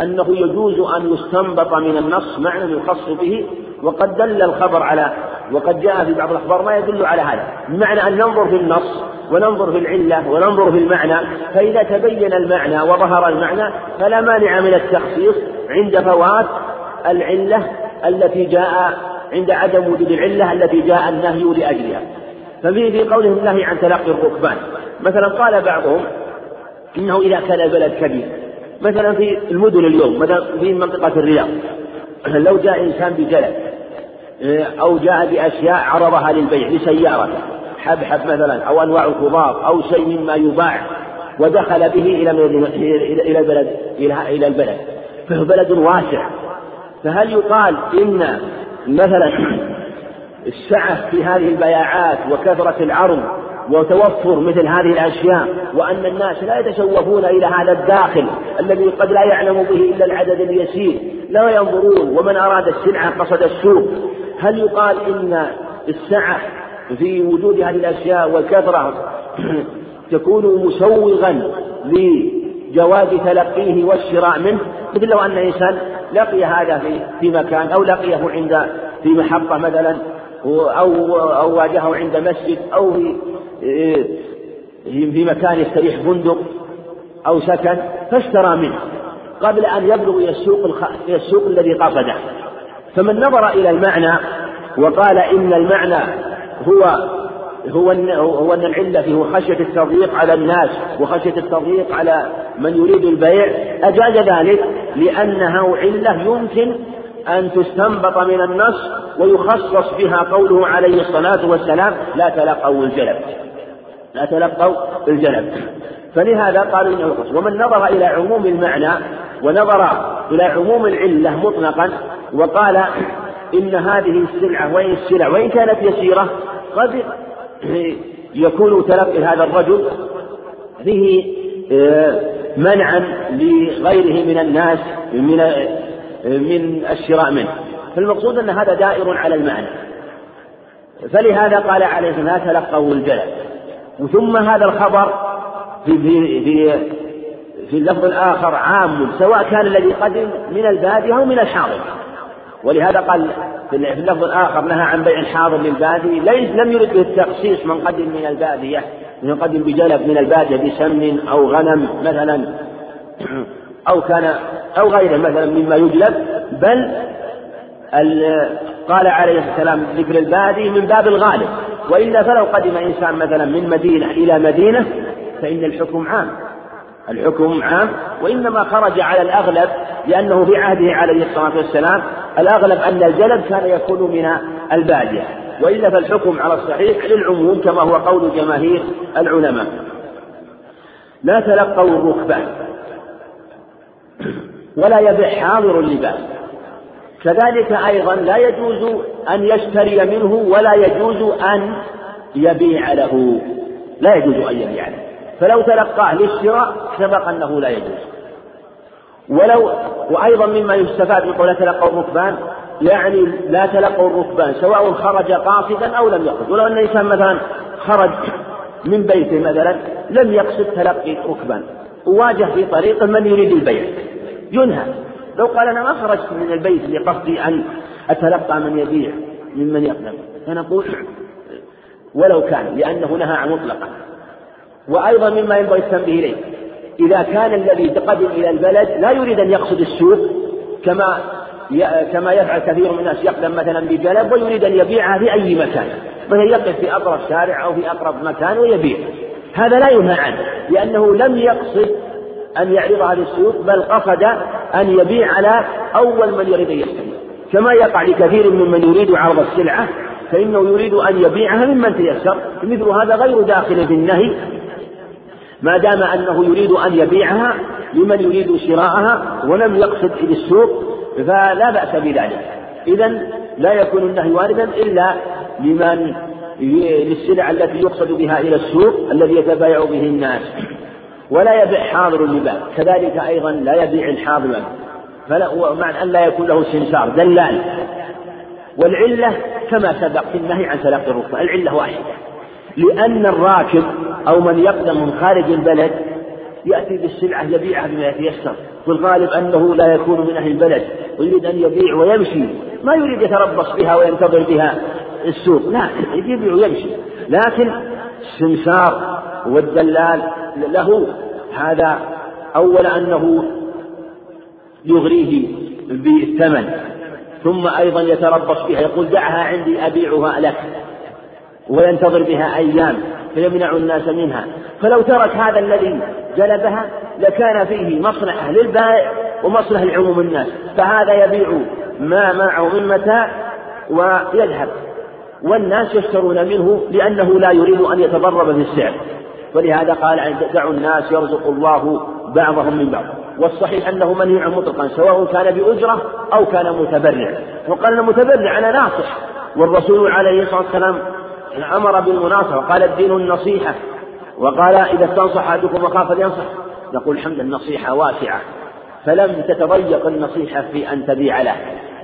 أنه يجوز أن يستنبط من النص معنى يخص به وقد دل الخبر على وقد جاء في بعض الأخبار ما يدل على هذا. بمعنى أن ننظر في النص وننظر في العلة وننظر في المعنى فإذا تبين المعنى وظهر المعنى فلا مانع من التخصيص عند فوات العلة التي جاء عند عدم وجود العلة التي جاء النهي لأجلها. ففي في قوله النهي عن تلقي الركبان. مثلا قال بعضهم إنه إذا كان البلد كبير مثلا في المدن اليوم مثلا في منطقة الرياض. لو جاء إنسان بجلد أو جاء بأشياء عرضها للبيع لسيارة حبحب مثلا أو أنواع الخضار أو شيء مما يباع ودخل به إلى إلى البلد إلى البلد. فهو بلد واسع. فهل يقال إن مثلا السعة في هذه البياعات وكثرة العرض وتوفر مثل هذه الأشياء وأن الناس لا يتشوفون إلى هذا الداخل الذي قد لا يعلم به إلا العدد اليسير لا ينظرون ومن أراد السلعة قصد السوق. هل يقال إن السعة في وجود هذه الأشياء والكثرة [CLEARS THROAT] تكون مسوغا لجواز تلقيه والشراء منه؟ مثل لو أن إنسان لقي هذا في في مكان أو لقيه عند في محطة مثلا أو أو واجهه عند مسجد أو في في مكان يستريح فندق أو سكن فاشترى منه قبل أن يبلغ إلى السوق إلى السوق الذي قصده. فمن نظر إلى المعنى وقال إن المعنى هو هو أن هو أن العلة فيه خشية التضييق على الناس وخشية التضييق على من يريد البيع أجاز ذلك لأنه علة يمكن أن تستنبط من النص ويخصص بها قوله عليه الصلاة والسلام لا تلقوا الجلب لا تلقوا الجلب فلهذا قالوا إنه يخص ومن نظر إلى عموم المعنى ونظر إلى عموم العلة مطلقا وقال إن هذه السلعة وإن السلع؟ وإن كانت يسيرة قد يكون تلقي هذا الرجل فيه آه، منعا لغيره من الناس من من الشراء منه. فالمقصود أن هذا دائر على المعنى. فلهذا قال عليه الصلاة تلقوا الجلد ثم هذا الخبر في في في في اللفظ الآخر عام سواء كان الذي قدم من البادية أو من الحاضر. ولهذا قال في اللفظ الآخر نهى عن بيع الحاضر للبادي ليس لم يرد به التخصيص من قدم من البادية من قدم بجلب من البادية بسمن أو غنم مثلا أو كان أو غيره مثلا مما يجلب بل قال عليه السلام ذكر البادي من باب الغالب. وإلا فلو قدم إنسان مثلا من مدينة إلى مدينة فإن الحكم عام. الحكم عام وإنما خرج على الأغلب لأنه في عهده عليه الصلاة والسلام الأغلب أن الجلب كان يكون من البادية. وإلا فالحكم على الصحيح للعموم كما هو قول جماهير العلماء. لا تلقوا الركبان ولا يبيع حاضر اللباس. كذلك أيضا لا يجوز أن يشتري منه ولا يجوز أن يبيع له. لا يجوز أن يبيع له. فلو تلقاه للشراء سبق أنه لا يجوز. ولو وأيضا مما يستفاد من قول تلقوا الركبان يعني لا تلقوا الركبان سواء خرج قاصدا أو لم يخرج. ولو أن الإنسان مثلا خرج من بيته مثلا لم يقصد تلقي ركبان وواجه في طريقه من يريد البيع. ينهى. لو قال أنا ما خرجت من البيت لقصدي أن أتلقى من يبيع ممن يقدم. فنقول ولو كان لأنه نهى عن مطلقا وأيضا مما ينبغي التنبيه إليه إذا كان الذي قدم إلى البلد لا يريد أن يقصد السوق كما كما يفعل كثير من الناس يقدم مثلا بجلب ويريد أن يبيعها في أي مكان. مثلا يقف في أقرب شارع أو في أقرب مكان ويبيع. هذا لا ينهى عنه لأنه لم يقصد أن يعرضها للسوق بل قصد أن يبيع على أول من يريد أن يشتري كما يقع لكثير ممن يريد عرض السلعة فإنه يريد أن يبيعها ممن تيسر. مثل هذا غير داخل في النهي. ما دام أنه يريد أن يبيعها لمن يريد شراءها ولم يقصد إلى السوق فلا بأس بذلك. إذا لا يكون النهي واردا إلا لمن للسلع التي يقصد بها إلى السوق الذي يتبايع به الناس. ولا يبيع حاضر اللباس كذلك أيضا لا يبيع الحاضر فلا ومعنى أن لا يكون له سمسار دلال. والعلة كما سبق في النهي عن تلقي الركبة. العلة واحدة. لأن الراكب أو من يقدم من خارج البلد يأتي بالسلعة يبيعها بما يتيسر. والغالب أنه لا يكون من أهل البلد ويريد أن يبيع ويمشي. ما يريد يتربص بها وينتظر بها السوق. لا يبيع ويمشي. لكن السمسار والدلال له هذا أول أنه يغريه بالثمن ثم أيضا يتربص بها يقول دعها عندي أبيعها لك وينتظر بها أيام فيمنع الناس منها. فلو ترك هذا الذي جلبها لكان فيه مصلحة للبائع ومصلحة لعموم الناس فهذا يبيع ما معه من متاع ويذهب. والناس يشترون منه لأنه لا يريد أن يتضرب في السعر ولهذا قال دعوا الناس يرزق الله بعضهم من بعض. والصحيح أنه منهي مطلقا سواء كان بأجرة أو كان متبرع وقال المتبرع أنا ناصح. والرسول عليه الصلاة والسلام أمر بالمناصرة قال الدين النصيحة. وقال إذا استنصح أحدكم وخاف فلينصح. نقول الحمد النصيحة واسعة. فلم تتضيق النصيحة في أن تبيع له.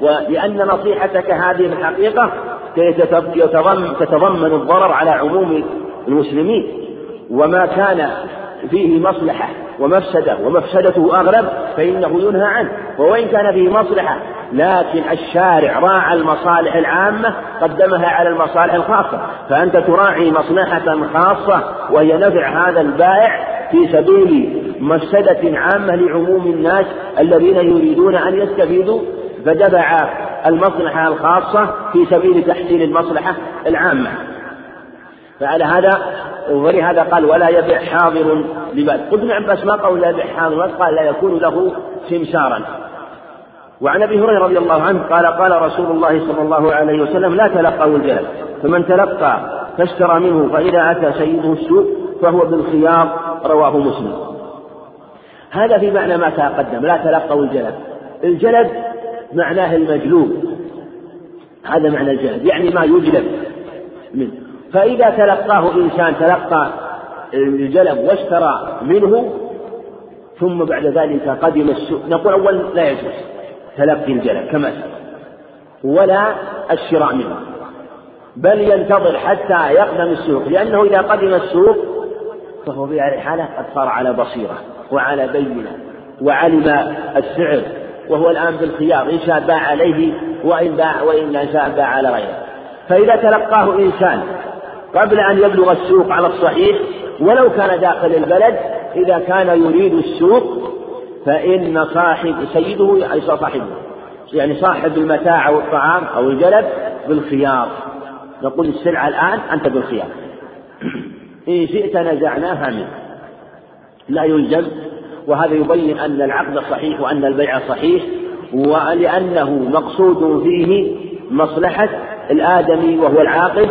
ولأن نصيحتك هذه في الحقيقة تتضمن الضرر على عموم المسلمين. وما كان فيه مصلحة ومفسدة ومفسدته أغلب فإنه ينهى عنه ووإن كان فيه مصلحة. لكن الشارع راعى المصالح العامة قدمها على المصالح الخاصة. فأنت تراعي مصلحة خاصة وهي نفع هذا البائع في سبيل مفسدة عامة لعموم الناس الذين يريدون أن يستفيدوا. فدفع المصلحة الخاصة في سبيل تحسين المصلحة العامة. فعلى هذا ولهذا قال ولا يبيع حاضر لباد قلت ابن عباس ما قال لا يبيع حاضر قال لا يكون له سمسارا. وعن أبي هريرة رضي الله عنه قال قال رسول الله صلى الله عليه وسلم لا تلقوا الجلد فمن تلقى فاشترى منه فإذا أتى سيده السوق فهو بالخيار. رواه مسلم. هذا في معنى ما تقدم لا تلقوا الجلد. الجلد معناه المجلوب. هذا معنى الجلد يعني ما يجلب منه. فإذا تلقاه إنسان تلقى الجلب واشترى منه ثم بعد ذلك قدم السوق نقول أولا لا يجوز تلقي الجلب كما سبق ولا الشراء منه بل ينتظر حتى يقدم السوق لأنه إذا قدم السوق فهو في هذه الحالة قد صار على بصيرة وعلى بينة وعلم السعر وهو الآن بالخيار إن شاء باع عليه وإن باع وإن شاء باع على غيره. فإذا تلقاه إنسان قبل أن يبلغ السوق على الصحيح ولو كان داخل البلد إذا كان يريد السوق فإن صاحب سيده يعني صاحبه يعني صاحب المتاع أو الطعام أو الجلد بالخيار. نقول السلعة الآن أنت بالخيار. [CLEARS THROAT] إن شئت نزعناها منه لا يلزم. وهذا يبين أن العقد صحيح وأن البيع صحيح ولأنه مقصود فيه مصلحة الآدمي وهو العاقل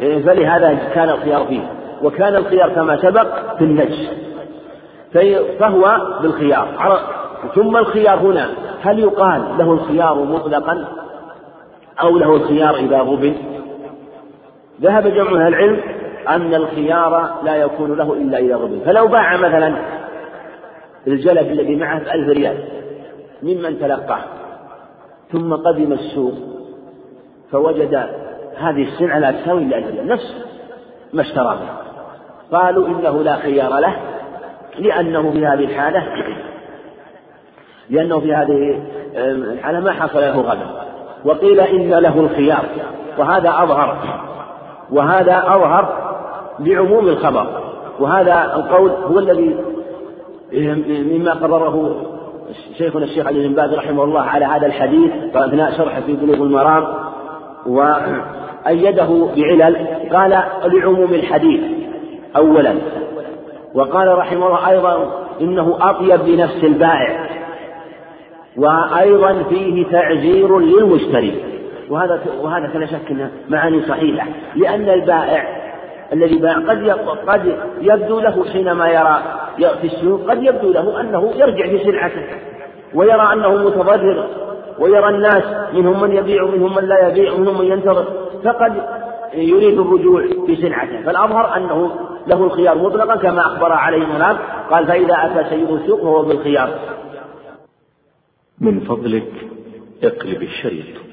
فلهذا كان الخيار فيه. وكان الخيار كما سبق في النجس. فهو بالخيار. ثم الخيار هنا. هل يقال له الخيار مطلقا؟ أو له الخيار إذا غبن؟ ذهب جمع العلم أن الخيار لا يكون له إلا إذا غبن. فلو باع مثلا الجلب الذي معه بألف ريال ممن تلقاه ثم قدم السوق فوجد هذه السلعة لا تساوي إلا نفس ما اشترى به. قالوا إنه لا خيار له لأنه في هذه الحالة لأنه في هذه الحالة ما حصل له غدا وقيل إن له الخيار. وهذا أظهر وهذا أظهر لعموم الخبر. وهذا القول هو الذي مما قرره شيخنا الشيخ علي بن باز رحمه الله على هذا الحديث أثناء شرحه في بلوغ المرام. وأيده بعلل قال لعموم الحديث أولا. وقال رحمه الله أيضا إنه أطيب لنفس البائع وأيضا فيه تعزير للمشتري. وهذا وهذا فلا شك انه معاني صحيحة لأن البائع الذي باع قد قد يبدو له حينما يرى في السوق قد يبدو له أنه يرجع في سلعته ويرى أنه متضرر ويرى الناس منهم من يبيع ومنهم من لا يبيع ومنهم من ينتظر. فقد يريد الرجوع في سلعته فالأظهر أنه له الخيار مطلقا كما أخبر عليه المنام قال فإذا أتى سيد السوق فهو بالخيار. من فضلك اقلب الشريط.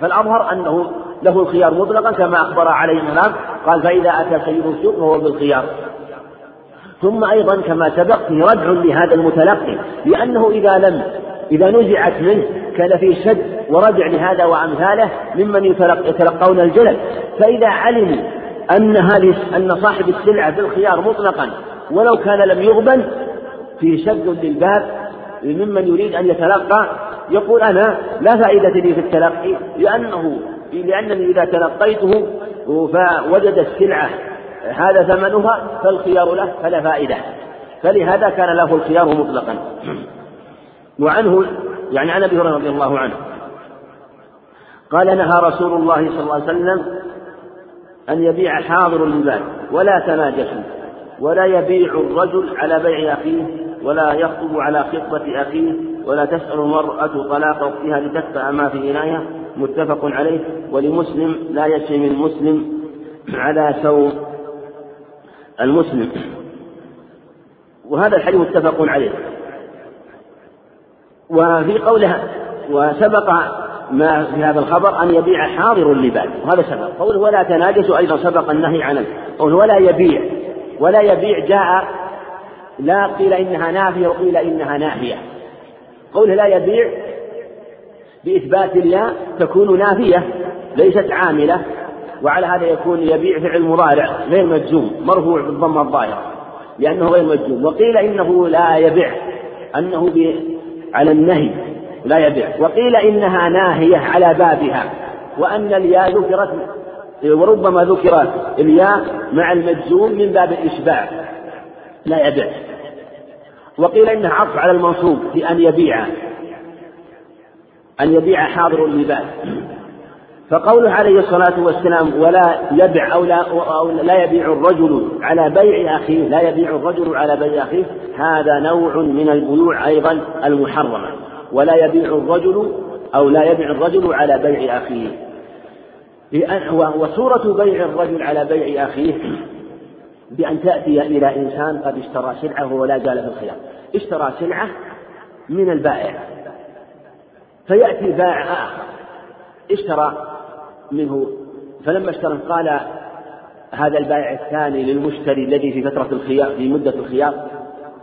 فالأظهر أنه له الخيار مطلقا كما أخبر عليه السلام قال فإذا أتى سيد السوق فهو بالخيار. ثم أيضا كما سبق في ردع لهذا المتلقي لأنه إذا لم إذا نزعت منه كان فيه شد وردع لهذا وأمثاله ممن يتلق يتلقون الجلد. فإذا علموا أن هذه أن صاحب السلعة بالخيار مطلقا ولو كان لم يغبن فيه شد للباب ممن يريد أن يتلقى يقول أنا لا فائدة لي في التلقي لأنه لأنني إذا تلقيته فوجد السلعة هذا ثمنها فالخيار له فلا فائدة. فلهذا كان له الخيار مطلقا. وعنه يعني عن أبي هريرة رضي الله عنه. قال نهى رسول الله صلى الله عليه وسلم أن يبيع حاضر البال ولا تناجشوا ولا يبيع الرجل على بيع أخيه ولا يخطب على خطبة أخيه ولا تسأل المرأة طلاق أختها لتدفع ما في إناية متفق عليه. ولمسلم لا يشم المسلم على ثوب المسلم. وهذا الحديث متفق عليه. وفي قولها وسبق ما في هذا الخبر أن يبيع حاضر اللباس. وهذا سبق. قوله ولا تناجسوا أيضا سبق النهي عنه. قوله ولا يبيع. ولا يبيع جاء لا قيل إنها نافية وقيل إنها ناهية قوله لا يبيع بإثبات الله تكون نافية ليست عاملة وعلى هذا يكون يبيع فعل مضارع غير مجزوم مرفوع بالضمة الظاهرة لأنه غير مجزوم. وقيل إنه لا يبيع أنه على النهي لا يبيع. وقيل إنها ناهية على بابها وأن الياء ذكرت وربما ذكرت الياء مع المجزوم من باب الإشباع. لا يبيع. وقيل إنها عطف على المنصوب في أن يبيع أن يبيع حاضر اللباس. فقوله عليه الصلاة والسلام ولا يبع أو لا, أو لا يبيع الرجل على بيع أخيه لا يبيع الرجل على بيع أخيه هذا نوع من البيوع أيضا المحرمة. ولا يبيع الرجل أو لا يبيع الرجل على بيع أخيه. وصورة بيع الرجل على بيع أخيه بأن تأتي إلى إنسان قد اشترى سلعة ولا زال في الخيار. اشترى سلعة من البائع. فيأتي بائع آخر. اشترى منه. فلما اشترى قال هذا البائع الثاني للمشتري الذي في فترة الخيار في مدة الخيار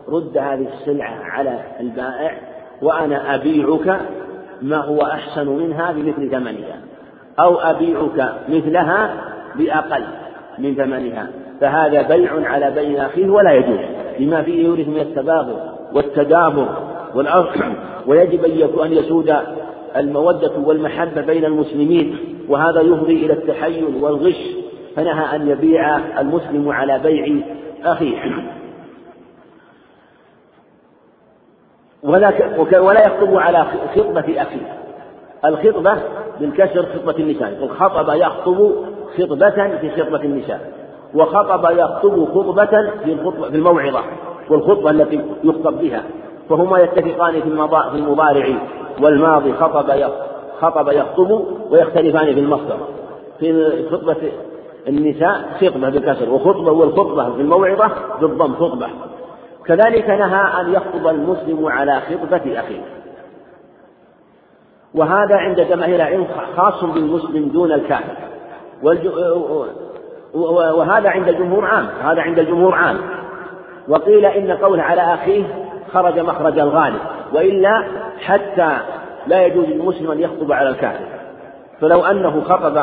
رد هذه السلعة على البائع وأنا أبيعك ما هو أحسن منها بمثل ثمنها أو أبيعك مثلها بأقل من ثمنها. فهذا بيع على بيع أخيه ولا يجوز لما فيه يورث من التباغض والتدابر [CLEARS THROAT] ويجب أن يسود المودة والمحبة بين المسلمين وهذا يفضي إلى التحيل والغش. فنهى أن يبيع المسلم على بيع أخيه. [CLEARS THROAT] ولا ولا يخطب على خطبة أخيه الخطبة بالكسر خطبة النساء. الخطب يخطب خطبة في خطبة النساء. وخطب يخطب خطبة في الخطبة في الموعظة والخطبة التي يخطب بها. فهما يتفقان في في المضارع والماضي خطب خطب يخطب ويختلفان في المصدر. في خطبة النساء خطبة بالكسر وخطبة والخطبة في الموعظة بالضم خطبة. كذلك نهى أن يخطب المسلم على خطبة أخيه. وهذا عند جماهير العلم خاص بالمسلم دون الكافر. وهذا عند الجمهور عام هذا عند الجمهور عام. وقيل إن قوله على أخيه خرج مخرج الغالب وإلا حتى لا يجوز للمسلم أن يخطب على الكافر. فلو أنه خطب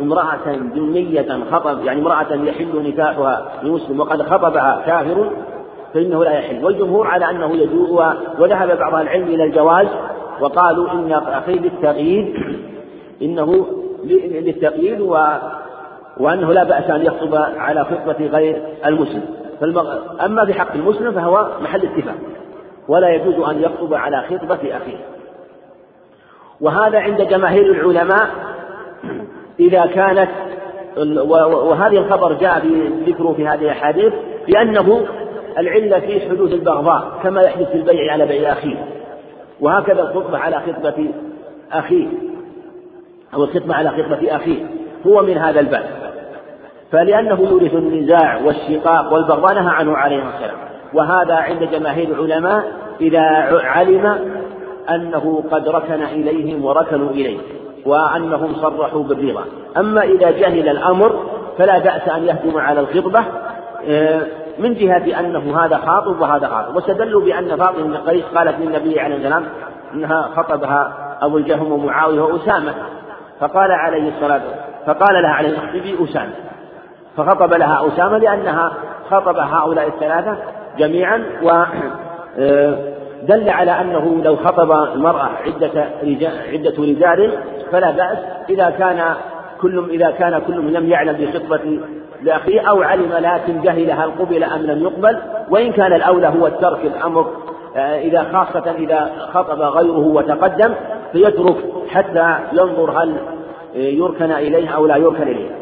امرأة ذمية خطب يعني امرأة يحل نكاحها لمسلم وقد خطبها كافر فإنه لا يحل. والجمهور على أنه يجوز وذهب بعض العلم إلى الجواز وقالوا إن أخي للتقييد إنه للتقييد و وأنه لا بأس أن يخطب على خطبة غير المسلم. فالمغ... أما في حق المسلم فهو محل اتفاق ولا يجوز أن يخطب على خطبة أخيه. وهذا عند جماهير العلماء إذا كانت وهذه الخبر جاء ذكره في هذه الأحاديث بأنه العلة في حدوث البغضاء كما يحدث في البيع على بيع أخيه. وهكذا الخطبة على خطبة أخيه أو الخطبة على خطبة أخيه. هو من هذا الباب. فلأنه يورث النزاع والشقاق والبغضاء نهى عنه عليه السلام وهذا عند جماهير العلماء إذا علم أنه قد ركن إليهم وركنوا إليه وأنهم صرحوا بالرضا. أما إذا جهل الأمر فلا بأس أن يهجم على الخطبة آه، من جهة أنه هذا خاطب وهذا خاطب. واستدلوا بأن فاطمة بن قيس قالت للنبي عليه السلام أنها خطبها أبو الجهم ومعاوية وأسامة فقال عليه الصلاة فقال لها عليه اخطبي أسامة. فخطب لها أسامة لأنها خطب هؤلاء الثلاثة جميعا و دل على أنه لو خطب المرأة عدة رجال عدة رجال فلا بأس إذا كان كل إذا كان كل لم يعلم بخطبة لأخيه أو علم لكن جهل هل قبل أم لم يقبل وإن كان الأولى هو الترك الأمر آه، إذا خاصة إذا خطب غيره وتقدم فيترك حتى ينظر هل يركن إليه أو لا يركن إليه.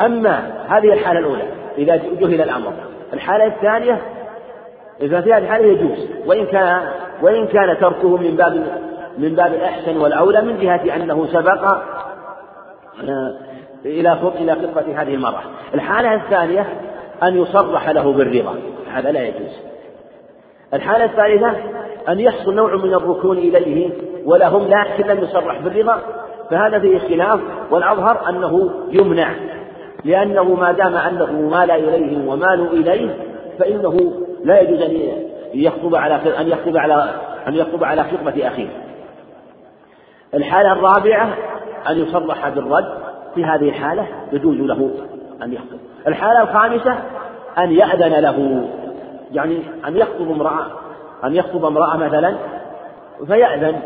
أما هذه الحالة الأولى إذا جهل الأمر. الحالة الثانية ففي هذه الحالة يجوز. وإن كان وإن كان تركه من باب من باب الأحسن والأولى من جهة أنه سبق آه، إلى إلى خطبة هذه المرأة. الحالة الثانية أن يصرح له بالرضا. هذا لا يجوز. الحالة الثالثة أن يحصل نوع من الركون إليه ولهم لكن لم يصرح بالرضا. فهذا فيه خلاف والأظهر أنه يمنع. لأنه ما دام أنه مال إليهم ومالوا إليه فإنه لا يجوز أن يخطب على أن يخطب على أن يخطب على خطبة أخيه. الحالة الرابعة أن يصرح بالرد في هذه الحالة يجوز له أن يخطب. الحالة الخامسة أن يأذن له يعني أن يخطب امرأة أن يخطب امرأة مثلا فيأذن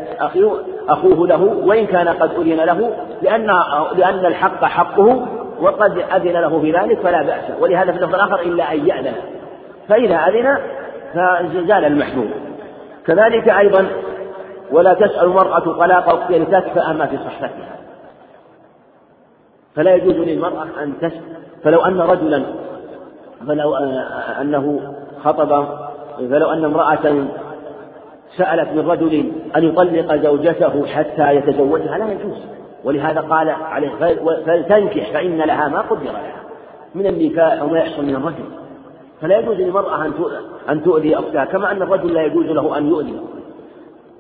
أخوه له وإن كان قد أذن له لأن لأن الحق حقه وقد أذن له في ذلك فلا بأس. ولهذا في اللفظ الآخر إلا أن يأذن. فإذا أذن فزال المحذور كذلك أيضا ولا تسأل المرأة طلاق أختها لتكفأ ما في صحفتها فلا يجوز للمرأة أن تسأل فلو أن رجلا فلو أنه خطب فلو أن امرأة سألت من رجل أن يطلق زوجته حتى يتزوجها لا يجوز. ولهذا قال عليه فلتنكح فإن لها ما قدر لها. من النكاح وما يحصل من الرجل. فلا يجوز للمرأة أن تؤذي أختها كما أن الرجل لا يجوز له أن يؤذي.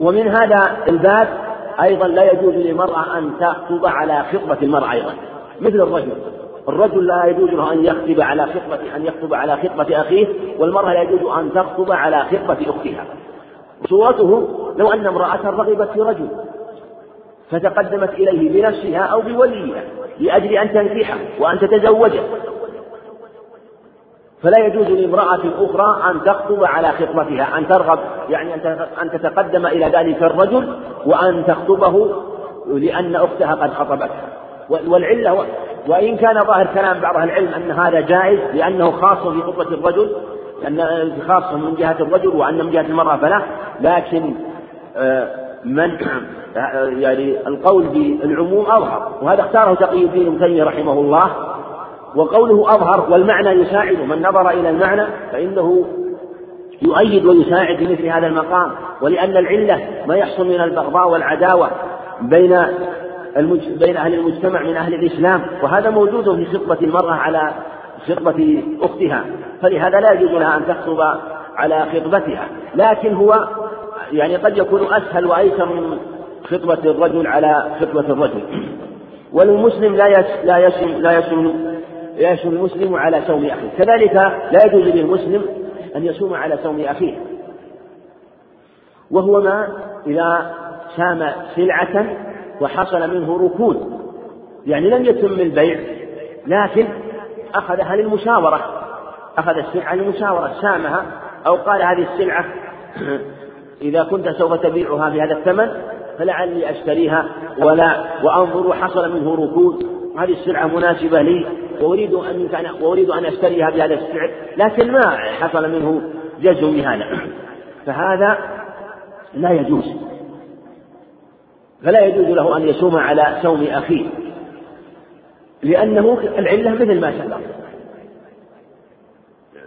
ومن هذا الباب أيضا لا يجوز للمرأة أن تخطب على خطبة المرأة أيضا مثل الرجل. الرجل لا يجوز له أن يخطب على خطبة أن يخطب على خطبة أخيه والمرأة لا يجوز أن تخطب على خطبة أختها. صورته لو أن امرأة رغبت في رجل. فتقدمت إليه بنفسها أو بوليها لأجل أن تنكحه وأن تتزوجه. فلا يجوز لامرأة أخرى أن تخطب على خطبتها أن ترغب يعني أن تتقدم إلى ذلك الرجل وأن تخطبه لأن أختها قد خطبتها والعلة وإن كان ظاهر كلام بعض أهل العلم أن هذا جائز لأنه خاص في خطبة الرجل أن خاص من جهة الرجل وأن من جهة المرأة فلا لكن آه، من يعني القول بالعموم أظهر وهذا اختاره تقي الدين ابن تيمية رحمه الله وقوله أظهر والمعنى يساعد من نظر إلى المعنى فإنه يؤيد ويساعد في مثل هذا المقام ولأن العلة ما يحصل من البغضاء والعداوة بين المج... بين أهل المجتمع من أهل الإسلام وهذا موجود في خطبة المرأة على خطبة أختها فلهذا لا يجوز لها أن تخطب على خطبتها لكن هو يعني قد يكون أسهل وأيسر من خطبة الرجل على خطبة الرجل. والمسلم لا لا يسم لا يسم لا يسم المسلم على سوم أخيه. كذلك لا يجوز للمسلم أن يصوم على سوم أخيه. وهو ما إذا سام سلعة وحصل منه ركود. يعني لم يتم البيع لكن أخذها للمشاورة. أخذ السلعة للمشاورة سامها أو قال هذه السلعة إذا كنت سوف تبيعها بهذا الثمن فلعلي أشتريها ولا وأنظر حصل منه ركود. هذه السلعة مناسبة لي وأريد أن وأريد أن أشتريها بهذا السعر لكن ما حصل منه جزء بهذا فهذا لا يجوز. فلا يجوز له أن يصوم على صوم أخيه لأنه العلة مثل ما سبق.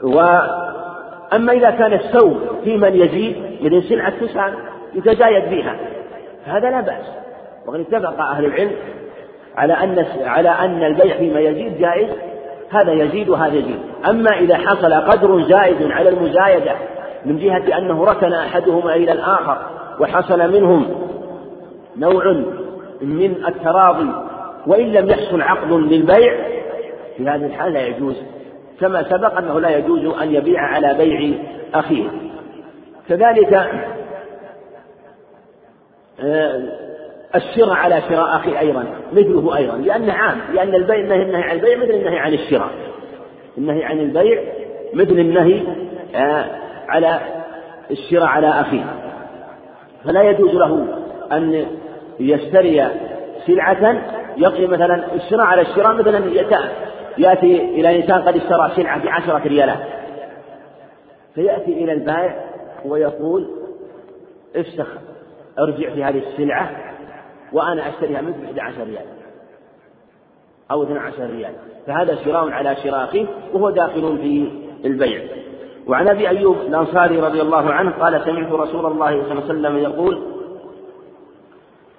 وأما إذا كان السوم في من يزيد مثل سلعة تسعة يتزايد فيها فهذا لا بأس. وقد اتفق أهل العلم على أن على أن البيع فيما يزيد جائز هذا يزيد وهذا يزيد. أما إذا حصل قدر زائد على المزايدة من جهة أنه ركن أحدهما إلى الآخر وحصل منهم نوع من التراضي وإن لم يحصل عقد للبيع في هذه الحال لا يجوز. كما سبق أنه لا يجوز أن يبيع على بيع أخيه. كذلك آه، الشراء على شراء أخي أيضا مثله أيضا لأنه عام لأن البيع النهي عن البيع مثل النهي عن الشراء. النهي عن البيع مثل النهي آه، على الشراء على أخيه. فلا يجوز له أن يشتري سلعة يقضي مثلا الشراء على الشراء مثلا يأتي إلى إنسان قد اشترى سلعة بعشرة ريالات فيأتي إلى البائع ويقول افسخ ارجع في هذه السلعة وأنا أشتريها منك ب 11 ريال أو 12 ريال. فهذا شراء على شراء وهو داخل في البيع. وعن أبي أيوب الأنصاري رضي الله عنه قال سمعت رسول الله صلى الله عليه وسلم يقول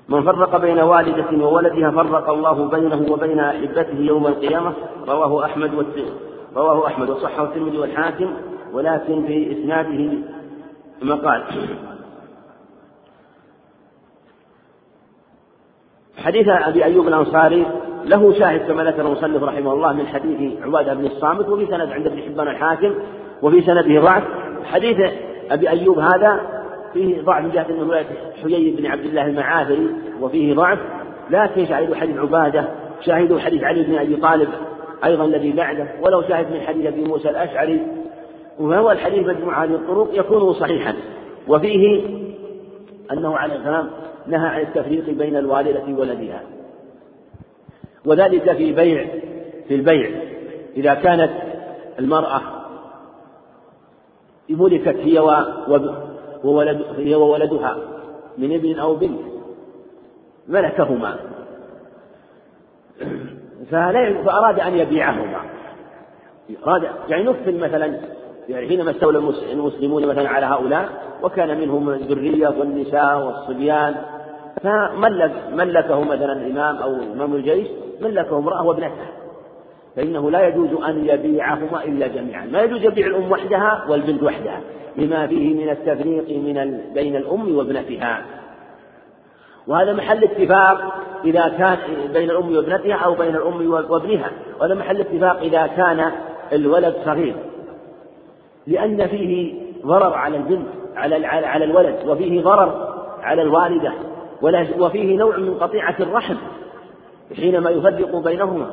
من فرق بين والدة وولدها فرق الله بينه وبين أحبته يوم القيامة. رواه أحمد رواه أحمد وصحه الترمذي والحاكم ولكن في إسناده مقال حديث أبي أيوب الأنصاري له شاهد كما ذكر المصنف رحمه الله من حديث عبادة بن الصامت وفي سند عند ابن حبان الحاكم وفي سنده ضعف. حديث أبي أيوب هذا فيه ضعف من جهة أنه رواية حيي بن عبد الله المعافري وفيه ضعف. لكن شاهد حديث عبادة شاهد حديث علي بن أبي طالب أيضا الذي بعده ولو شاهد من حديث أبي موسى الأشعري وهو الحديث مجموعة هذه الطرق يكون صحيحا. وفيه أنه عليه السلام نهى عن التفريق بين الوالدة وولدها وذلك في بيع في البيع. إذا كانت المرأة ملكت هي وولد هي وولدها من ابن أو بنت ملكهما. فأراد أن يبيعهما. أراد يعني نفل مثلا يعني حينما استولى المسلمون مثلا على هؤلاء وكان منهم الذرية والنساء والصبيان فملك ملكه مثلا الإمام أو إمام الجيش ملكه امرأة وابنتها. فإنه لا يجوز أن يبيعهما إلا جميعا. ما يجوز يبيع الأم وحدها والبنت وحدها لما فيه من التفريق من بين الأم وابنتها. وهذا محل اتفاق إذا كان بين الأم وابنتها أو بين الأم وابنها. وهذا محل اتفاق إذا كان الولد صغير. لأن فيه ضرر على البنت على على الولد وفيه ضرر على الوالدة وفيه نوع من قطيعة الرحم حينما يفرق بينهما.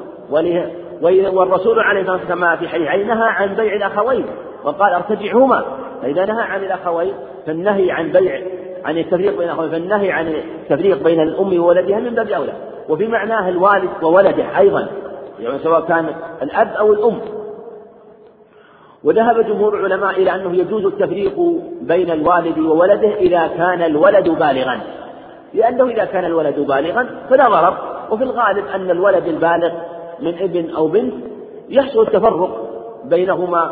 والرسول عليه الصلاة والسلام كما في حديث نهى عن بيع الأخوين وقال ارتجعهما. فإذا نهى عن الأخوين فالنهي عن بيع عن التفريق بين الأخوين فالنهي عن التفريق بين الأم وولدها من باب أولى. وفي معناه الوالد وولده أيضا يعني سواء كان الأب أو الأم. وذهب جمهور العلماء إلى أنه يجوز التفريق بين الوالد وولده إذا كان الولد بالغا. لأنه إذا كان الولد بالغا فلا ضرر. وفي الغالب أن الولد البالغ من ابن أو بنت يحصل التفرق بينهما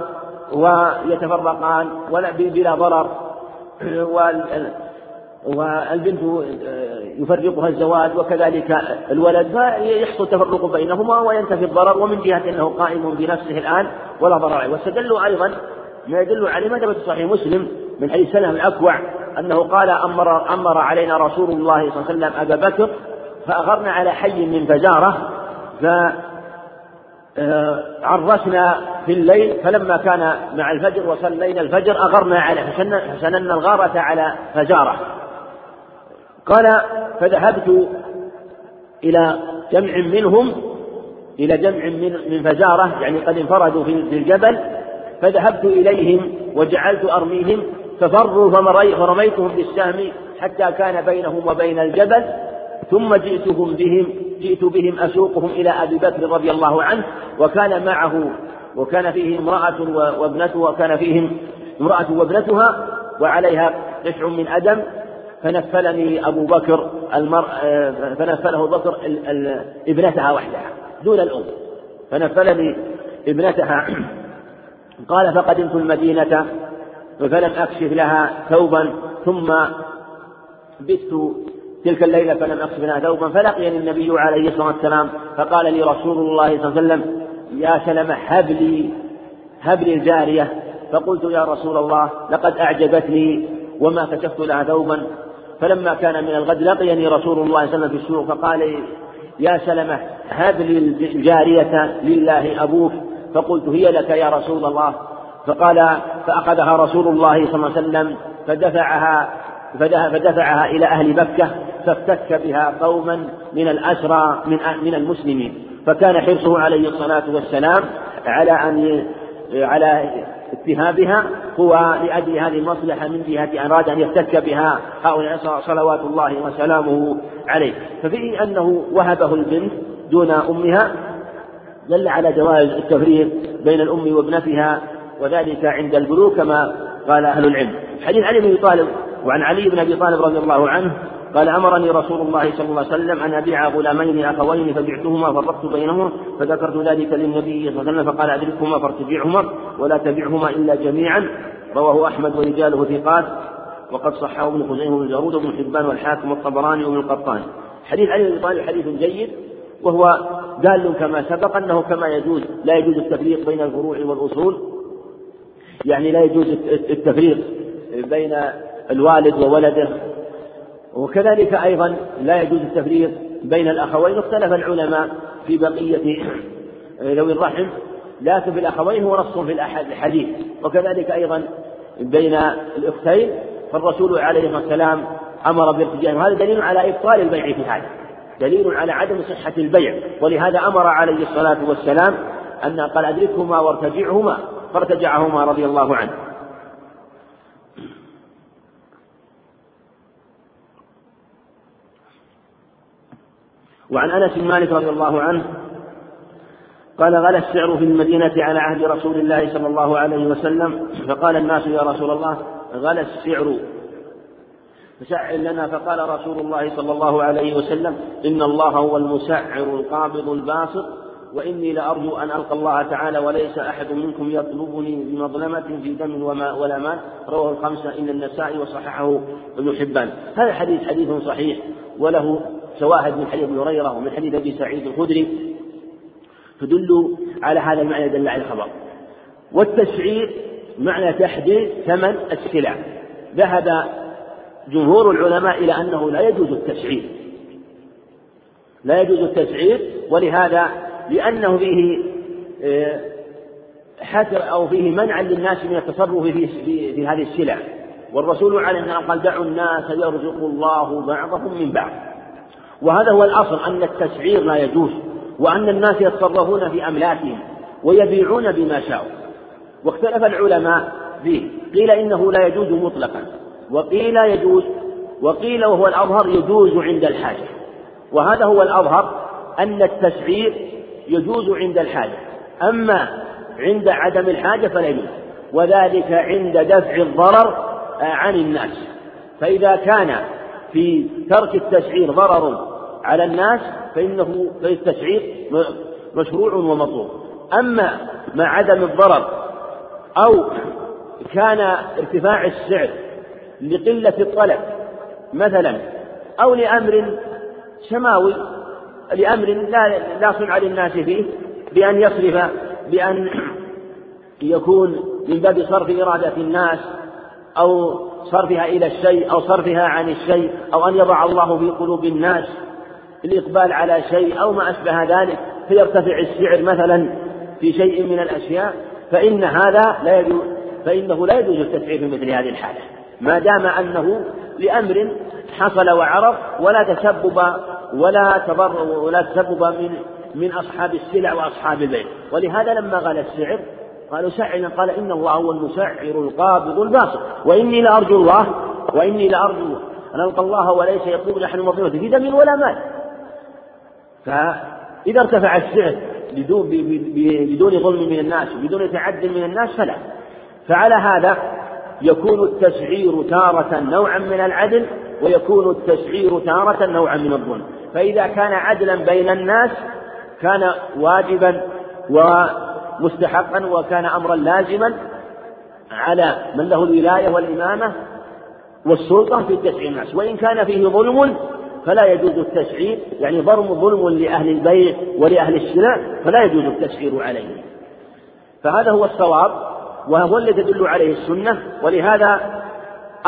ويتفرقان ولا بلا ضرر. [CLEARS THROAT] والبنت يفرقها الزواج وكذلك الولد فيحصل تفرق بينهما وينتفي الضرر ومن جهة أنه قائم بنفسه الآن ولا ضرر عليه. واستدلوا أيضا ما يدل عليه ما ثبت صحيح مسلم من حديث سلم الأكوع أنه قال أمر أمر علينا رسول الله صلى الله عليه وسلم أبا بكر فأغرنا على حي من فجارة ف عرسنا في الليل فلما كان مع الفجر وصلينا الفجر أغرنا على فسننا الغارة على فجارة. قال فذهبت إلى جمع منهم إلى جمع من من فجارة يعني قد انفردوا في الجبل فذهبت إليهم وجعلت أرميهم ففروا فرميتهم بالسهم حتى كان بينهم وبين الجبل ثم جئتهم بهم جئت بهم أسوقهم إلى أبي بكر رضي الله عنه وكان معه وكان فيه امرأة وابنته وكان فيهم امرأة وابنتها وعليها قشع من أدم فنفلني أبو بكر المر... فنفله بكر ابنتها وحدها دون الأم. فنفلني ابنتها. قال فقدمت المدينة فلم أكشف لها ثوبا ثم بت تلك الليلة فلم أكشف لها ثوبا فلقيني النبي عليه الصلاة والسلام فقال لي رسول الله صلى الله عليه وسلم يا سلمة هب لي هب لي الجارية. فقلت يا رسول الله لقد أعجبتني وما كشفت لها ثوبا. فلما كان من الغد لقيني رسول الله صلى الله عليه وسلم في السوق فقال يا سلمة هب لي الجارية لله أبوك؟ فقلت هي لك يا رسول الله؟ فقال فأخذها رسول الله صلى الله عليه وسلم فدفعها فدفعها إلى أهل مكة فافتك بها قوما من الأسرى من من المسلمين. فكان حرصه عليه الصلاة والسلام على أن على اتهامها هو لأجل هذه المصلحة من جهة أراد أن يفتك بها هؤلاء صلوات الله وسلامه عليه. ففيه أنه وهبه البنت دون أمها دل على جواز التفريق بين الأم وابنتها وذلك عند البلوغ كما قال أهل العلم. حديث علي بن أبي طالب وعن علي بن أبي طالب رضي الله عنه قال أمرني رسول الله صلى الله عليه وسلم أن أبيع غلامين أخوين فبعتهما فرقت بينهما فذكرت ذلك للنبي صلى الله عليه وسلم فقال أدركهما فارتجعهما ولا تبعهما إلا جميعا رواه أحمد ورجاله ثقات وقد صححه ابن خزيمة وابن جارود وابن حبان والحاكم والطبراني وابن القطان. حديث علي بن طالب حديث جيد وهو دال كما سبق أنه كما يجوز لا يجوز التفريق بين الفروع والأصول. يعني لا يجوز التفريق بين الوالد وولده وكذلك أيضا لا يجوز التفريق بين الأخوين اختلف العلماء في بقية [CLEARS THROAT] ذوي الرحم لكن في الأخوين هو نص في الحديث. وكذلك أيضا بين الأختين فالرسول عليه الصلاة والسلام أمر بارتجاعهم. وهذا دليل على إبطال البيع في هذا دليل على عدم صحة البيع. ولهذا أمر عليه الصلاة والسلام أن قال أدركهما وارتجعهما فارتجعهما رضي الله عنه. وعن أنس بن مالك رضي الله عنه قال غلا السعر في المدينة على عهد رسول الله صلى الله عليه وسلم فقال الناس يا رسول الله غلا السعر. فسعر لنا فقال رسول الله صلى الله عليه وسلم إن الله هو المسعر القابض الباسط وإني لأرجو أن ألقى الله تعالى وليس أحد منكم يطلبني بمظلمة في دم وما ولا مال. رواه الخمسة إن النسائي وصححه ابن حبان. هذا الحديث حديث صحيح وله شواهد من حديث ابن هريرة ومن حديث أبي سعيد الخدري تدل على هذا المعنى دل على الخبر. والتسعير معنى تحديد ثمن السلع. ذهب جمهور العلماء إلى أنه لا يجوز التسعير لا يجوز التسعير ولهذا لأنه فيه آه، حسر أو فيه منعا للناس من التصرف في, في, في هذه السلع. والرسول عليه الصلاة والسلام قال دعوا الناس يرزق الله بعضهم من بعض. وهذا هو الأصل أن التسعير لا يجوز وأن الناس يتصرفون في أملاكهم ويبيعون بما شاءوا. واختلف العلماء فيه قيل إنه لا يجوز مطلقا وقيل يجوز وقيل وهو الأظهر يجوز عند الحاجة. وهذا هو الأظهر أن التسعير يجوز عند الحاجة. أما عند عدم الحاجة فلا يجوز وذلك عند دفع الضرر عن الناس. فإذا كان في ترك التسعير ضرر على الناس فإنه فالتسعير مشروع ومطلوب. أما مع عدم الضرر أو كان ارتفاع السعر لقلة الطلب مثلا أو لأمر سماوي لأمر لا لا صنع للناس فيه بأن يصرف بأن يكون من باب صرف إرادة الناس أو صرفها إلى الشيء أو صرفها عن الشيء أو أن يضع الله في قلوب الناس. الإقبال على شيء أو ما أشبه ذلك فيرتفع السعر مثلا في شيء من الأشياء فإن هذا لا يجوز فإنه لا يجوز التسعير في مثل هذه الحالة. ما دام أنه لأمر حصل وعرض ولا تسبب ولا تضر ولا تسبب من من أصحاب السلع وأصحاب البيع ولهذا لما غلى السعر قالوا سعنا قال إن الله هو المسعر القابض الباسط. وإني لأرجو الله وإني لأرجو أن ألقى الله وليس يطلب نحن مظلمة في دم ولا مال. فإذا ارتفع السعر بدون بدون ظلم من الناس بدون تعد من الناس فلا. فعلى هذا يكون التسعير تارة نوعا من العدل ويكون التسعير تارة نوعا من الظلم. فإذا كان عدلا بين الناس كان واجبا ومستحقا وكان أمرا لازما على من له الولاية والإمامة والسلطة في تسعير الناس. وإن كان فيه ظلم فلا يجوز التسعير يعني ضرم ظلم لأهل البيع ولأهل الشراء فلا يجوز التسعير عليه. فهذا هو الصواب وهو الذي تدل عليه السنة ولهذا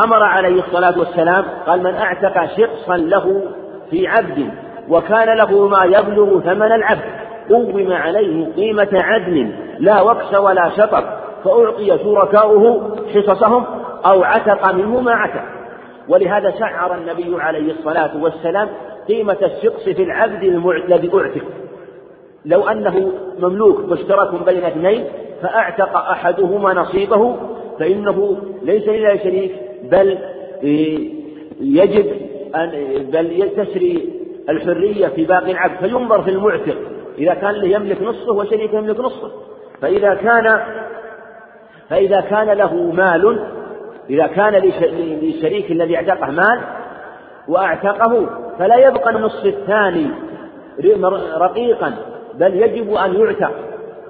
أمر عليه الصلاة والسلام قال من أعتق شخصا له في عبد وكان له ما يبلغ ثمن العبد قوم عليه قيمة عدل لا وكس ولا شطر فأعطي شركاؤه حصصهم أو عتق منه ما عتق. ولهذا شعر النبي عليه الصلاة والسلام قيمة الشخص في العبد الذي أعتق. لو أنه مملوك مشترك بين اثنين فأعتق أحدهما نصيبه فإنه ليس لله شريك بل يجب أن بل تسري الحرية في باقي العبد فينظر في المعتق. إذا كان له يملك نصه وشريكه يملك نصه فإذا كان فإذا كان له مال إذا كان للشريك الذي اعتقه مال وأعتقه فلا يبقى النصف الثاني رقيقا بل يجب أن يعتق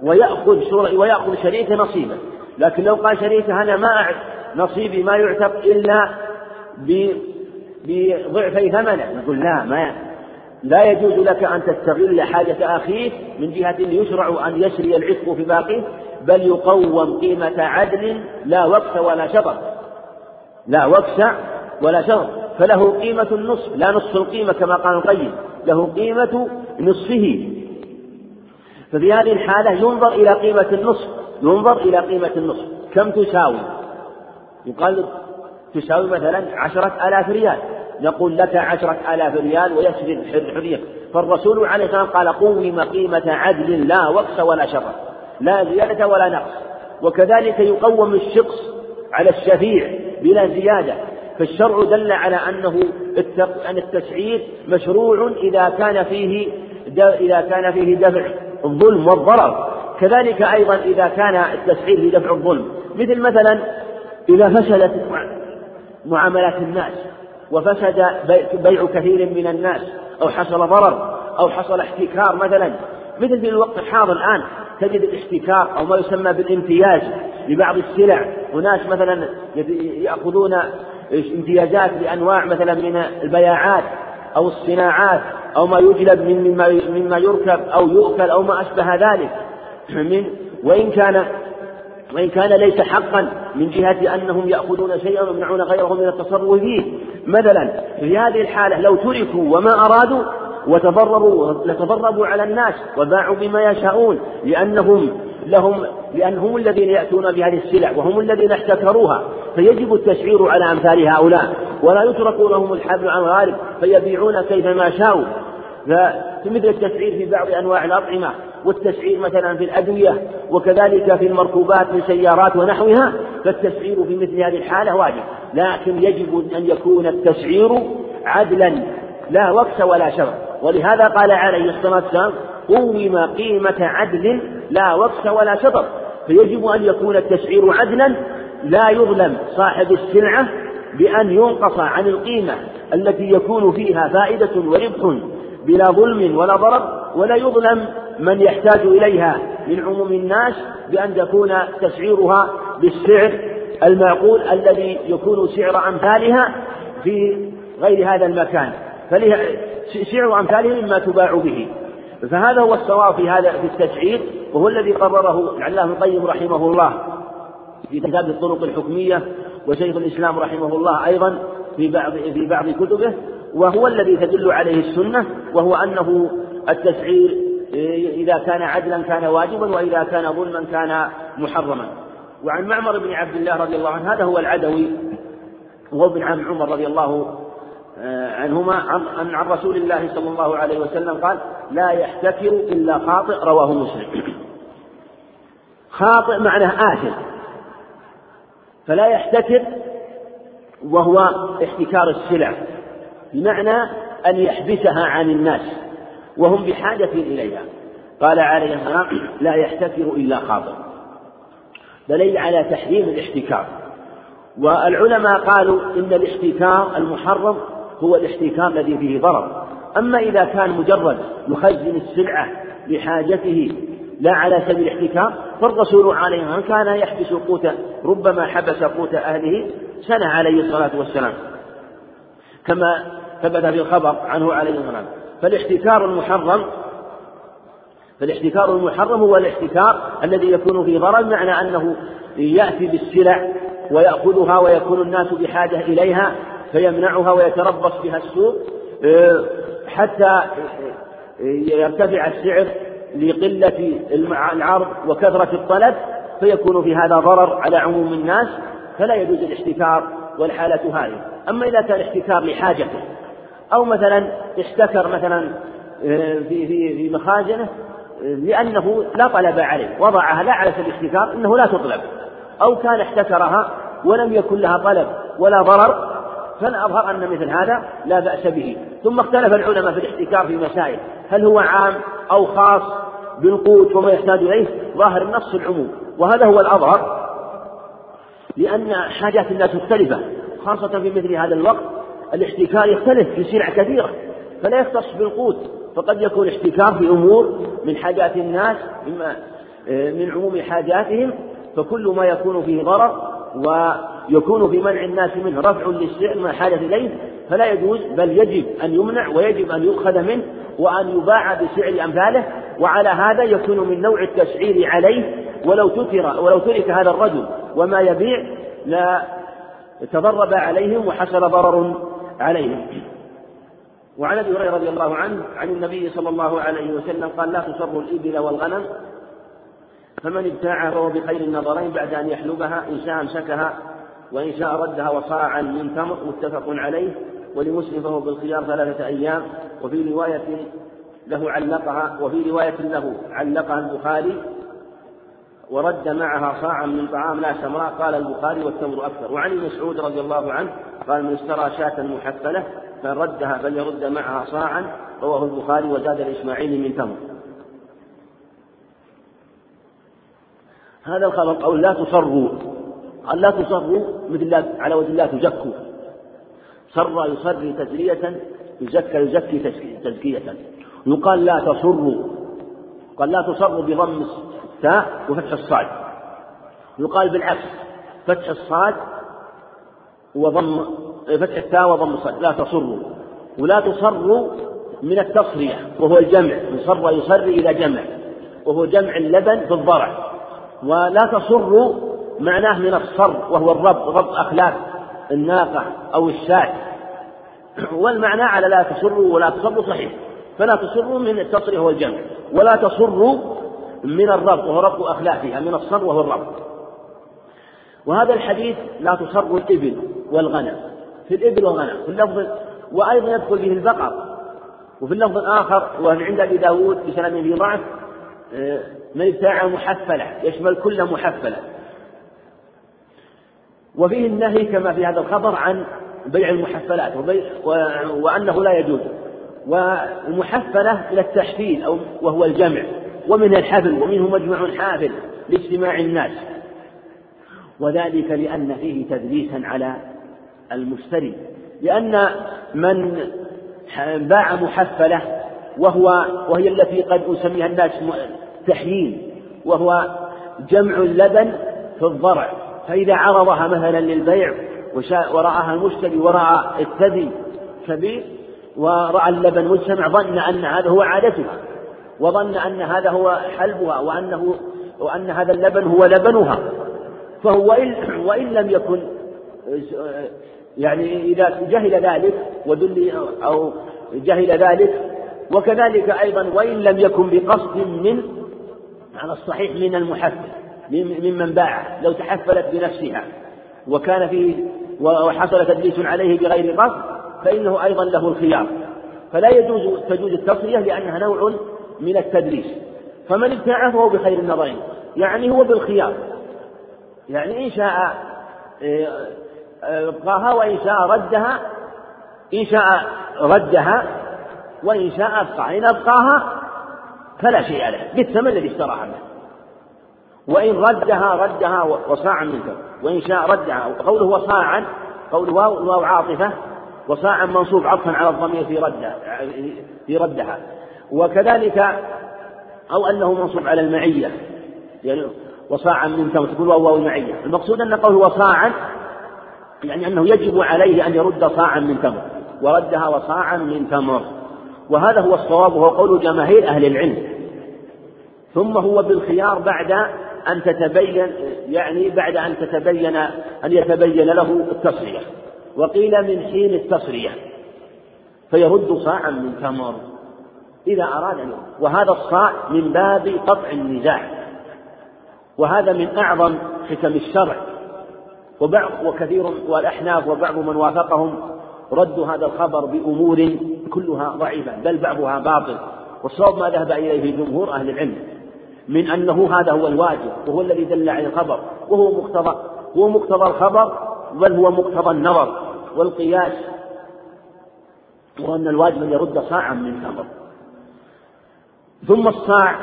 ويأخذ ويأخذ شريكه نصيبه. لكن لو قال شريكه أنا ما نصيبي ما يعتق إلا بضعفي ثمنه نقول لا ما لا يجوز لك أن تستغل حاجة أخيك من جهة يشرع أن يسري العتق في باقيه بل يقوم قيمة عدل لا وكس ولا شطر. لا وكس ولا شطر فله قيمة النصف لا نصف القيمة كما قال القيم له قيمة نصفه. ففي هذه الحالة ينظر إلى قيمة النصف ينظر إلى قيمة النصف. كم تساوي؟ يقال تساوي مثلا عشرة آلاف ريال. نقول لك عشرة آلاف ريال ويسجد حرية فالرسول عليه الصلاة والسلام قال قوم قيمة عدل لا وكس ولا شطر لا زيادة ولا نقص. وكذلك يقوم الشخص على الشفيع. بلا زيادة. فالشرع دل على أنه أن التسعير مشروع إذا كان فيه إذا كان فيه دفع الظلم والضرر. كذلك أيضا إذا كان التسعير في دفع الظلم. مثل مثلا إذا فشلت معاملات الناس وفسد بيع كثير من الناس أو حصل ضرر أو حصل احتكار مثلا. مثل في الوقت الحاضر الآن تجد الاحتكار أو ما يسمى بالامتياز لبعض السلع. وناس مثلا يأخذون امتيازات لأنواع مثلا من البياعات أو الصناعات أو ما يجلب من مما مما يركب أو يؤكل أو ما أشبه ذلك. من وإن كان وإن كان ليس حقا من جهة أنهم يأخذون شيئا ويمنعون غيرهم من التصرف فيه مثلا في هذه الحالة لو تركوا وما أرادوا وتضرروا لتضربوا على الناس وباعوا بما يشاءون لأنهم لهم لأنهم الذين يأتون بهذه السلع وهم الذين احتكروها. فيجب التشعير على أمثال هؤلاء. ولا يترك لهم الحبل عن غالب فيبيعون كيفما شاءوا. فمثل التسعير في بعض أنواع الأطعمة والتسعير مثلا في الأدوية وكذلك في المركوبات من سيارات ونحوها فالتسعير في مثل هذه الحالة واجب. لكن يجب أن يكون التسعير عدلا. لا وكس ولا شر ولهذا قال عليه الصلاة والسلام قوم قيمة عدل لا وكس ولا شطر. فيجب أن يكون التسعير عدلا لا يظلم صاحب السلعة بأن ينقص عن القيمة التي يكون فيها فائدة وربح بلا ظلم ولا ضرر. ولا يظلم من يحتاج إليها من عموم الناس بأن تكون تسعيرها بالسعر المعقول الذي يكون سعر أمثالها في غير هذا المكان. سعر أمثاله مما تباع به. فهذا هو الصواب في هذا في التسعير وهو الذي قرره العلامة القيم رحمه الله في كتاب الطرق الحكمية وشيخ الإسلام رحمه الله أيضا في بعض في بعض كتبه وهو الذي تدل عليه السنة وهو أنه التسعير إذا كان عدلا كان واجبا وإذا كان ظلما كان محرما. وعن معمر بن عبد الله رضي الله عنه هذا هو العدوي وهو ابن عم عمر رضي الله عنهما عن, عن رسول الله صلى الله عليه وسلم قال لا يحتكر إلا خاطئ رواه مسلم. خاطئ معناه آثم. فلا يحتكر وهو احتكار السلع بمعنى أن يحبسها عن الناس وهم بحاجة إليها. قال عليه السلام لا يحتكر إلا خاطئ. دليل على تحريم الاحتكار. والعلماء قالوا إن الاحتكار المحرم هو الاحتكار الذي فيه ضرر. أما إذا كان مجرد يخزن السلعة لحاجته لا على سبيل الاحتكار فالرسول عليه الصلاة كان يحبس قوت ربما حبس قوت أهله سنة عليه الصلاة والسلام. كما ثبت في الخبر عنه عليه الصلاة والسلام. فالاحتكار المحرم فالاحتكار المحرم هو الاحتكار الذي يكون فيه ضرر معنى أنه يأتي بالسلع ويأخذها ويكون الناس بحاجة إليها فيمنعها ويتربص بها السوق آه، حتى يرتفع السعر لقلة العرض وكثرة الطلب فيكون في هذا ضرر على عموم الناس فلا يجوز الاحتكار والحالة هذه. أما إذا كان احتكار لحاجته أو مثلا احتكر مثلا آه، في في في مخازنه آه، لأنه لا طلب عليه وضعها لا على سبيل الاحتكار إنه لا تطلب. أو كان احتكرها ولم يكن لها طلب ولا ضرر فالأظهر أن مثل هذا لا بأس به. ثم اختلف العلماء في الاحتكار في مسائل هل هو عام أو خاص بالقوت وما يحتاج إليه؟ ظاهر النص العموم. وهذا هو الأظهر لأن حاجات الناس مختلفة. خاصة في مثل هذا الوقت الاحتكار يختلف في سلع كثيرة. فلا يختص بالقوت. فقد يكون احتكار في أمور من حاجات الناس مما من عموم حاجاتهم فكل ما يكون فيه ضرر ويكون في منع الناس منه رفع للسعر من الحاجة إليه فلا يجوز بل يجب أن يمنع ويجب أن يؤخذ منه وأن يباع بسعر أمثاله وعلى هذا يكون من نوع التسعير عليه. ولو تتر ولو ترك هذا الرجل وما يبيع لا تضرب عليهم وحصل ضرر عليهم. وعن أبي هريرة رضي الله عنه عن النبي صلى الله عليه وسلم قال لا تصروا الإبل والغنم فمن ابتاعها فهو بخير النظرين بعد أن يحلبها إن شاء أمسكها وإن شاء ردها وصاعا من تمر متفق عليه. ولمسلم فهو بالخيار ثلاثة أيام. وفي رواية له علقها وفي رواية له علقها البخاري ورد معها صاعا من طعام لا سمراء قال البخاري والتمر أكثر. وعن مسعود رضي الله عنه قال من اشترى شاة محفلة فردها فليرد معها صاعا. رواه البخاري وزاد الإسماعيلي من تمر. هذا الخبر قول لا تصروا. قال لا تصروا مثل على وجه لا تزكوا. صر يصري تزرية يزكى يزكي تزكية. يقال لا تصروا. قال لا تصروا بضم التاء وفتح الصاد. يقال بالعكس فتح الصاد وضم فتح التاء وضم الصاد. لا تصروا. ولا تصروا من التصرية وهو الجمع. من صر يصري إلى جمع وهو جمع اللبن في الضرع. ولا تصروا معناه من الصر وهو الربط ربط أخلاق الناقة أو الشاة والمعنى على لا تصروا ولا تصروا صحيح. فلا تصروا من التصرية هو الجمع. ولا تصروا من الربط وهو ربط أخلاقها من الصر وهو الربط وهذا الحديث لا تصر الإبل والغنم. في الإبل والغنم. في اللفظ وأيضا يدخل به البقر. وفي اللفظ الآخر وهو عند أبي داود بسلام في ضعف من ابتاع محفلة يشمل كل محفلة. وفيه النهي كما في هذا الخبر عن بيع المحفلات وبيع وأنه لا يجوز. والمحفلة إلى التحفيل أو وهو الجمع ومن الحفل ومنه مجمع حافل لاجتماع الناس. وذلك لأن فيه تدليسا على المشتري لأن من باع محفلة وهو وهي التي قد أسميها الناس تحيين وهو جمع اللبن في الضرع. فإذا عرضها مثلا للبيع ورآها المشتري ورأى الثدي كبير ورأى اللبن مجتمع ظن أن هذا هو عادتها. وظن أن هذا هو حلبها وأنه وأن هذا اللبن هو لبنها. فهو وإن, وإن لم يكن يعني إذا جهل ذلك ودل أو جهل ذلك وكذلك أيضا وإن لم يكن بقصد من على الصحيح من المحفل ممن باع لو تحفلت بنفسها وكان فيه وحصل تدليس عليه بغير قصد فإنه أيضا له الخيار. فلا يجوز تجوز التصرية لأنها نوع من التدليس. فمن ابتاعه فهو بخير النظرين. يعني هو بالخيار. يعني إن شاء ابقاها وإن شاء ردها إن شاء ردها وإن شاء أبقى. إن أبقاها فلا شيء له. بالثمن الذي اشتراها منه. وإن ردها ردها وصاعا منك. وإن شاء ردها. قوله وصاعا قوله واو عاطفة وصاعا منصوب عطفا على الضمير في ردها في ردها. وكذلك أو أنه منصوب على المعية. يعني وصاعا من تمر تقول واو المعية. المقصود أن قوله وصاعا يعني أنه يجب عليه أن يرد صاعا من تمر. وردها وصاعا من تمر. وهذا هو الصواب وهو قول جماهير أهل العلم. ثم هو بالخيار بعد أن تتبين يعني بعد أن تتبين أن يتبين له التصرية وقيل من حين التصرية فيرد صاعا من تمر إذا أراد أن وهذا الصاع من باب قطع النزاع. وهذا من أعظم حكم الشرع. وبعض وكثير والأحناف وبعض من وافقهم ردوا هذا الخبر بأمور كلها ضعيفة بل بعضها باطل. والصواب ما ذهب إليه جمهور أهل العلم من أنه هذا هو الواجب وهو الذي دل عليه الخبر وهو مقتضى هو مقتضى الخبر بل هو مقتضى النظر والقياس. وأن الواجب أن يرد صاعا من تمر ثم الصاع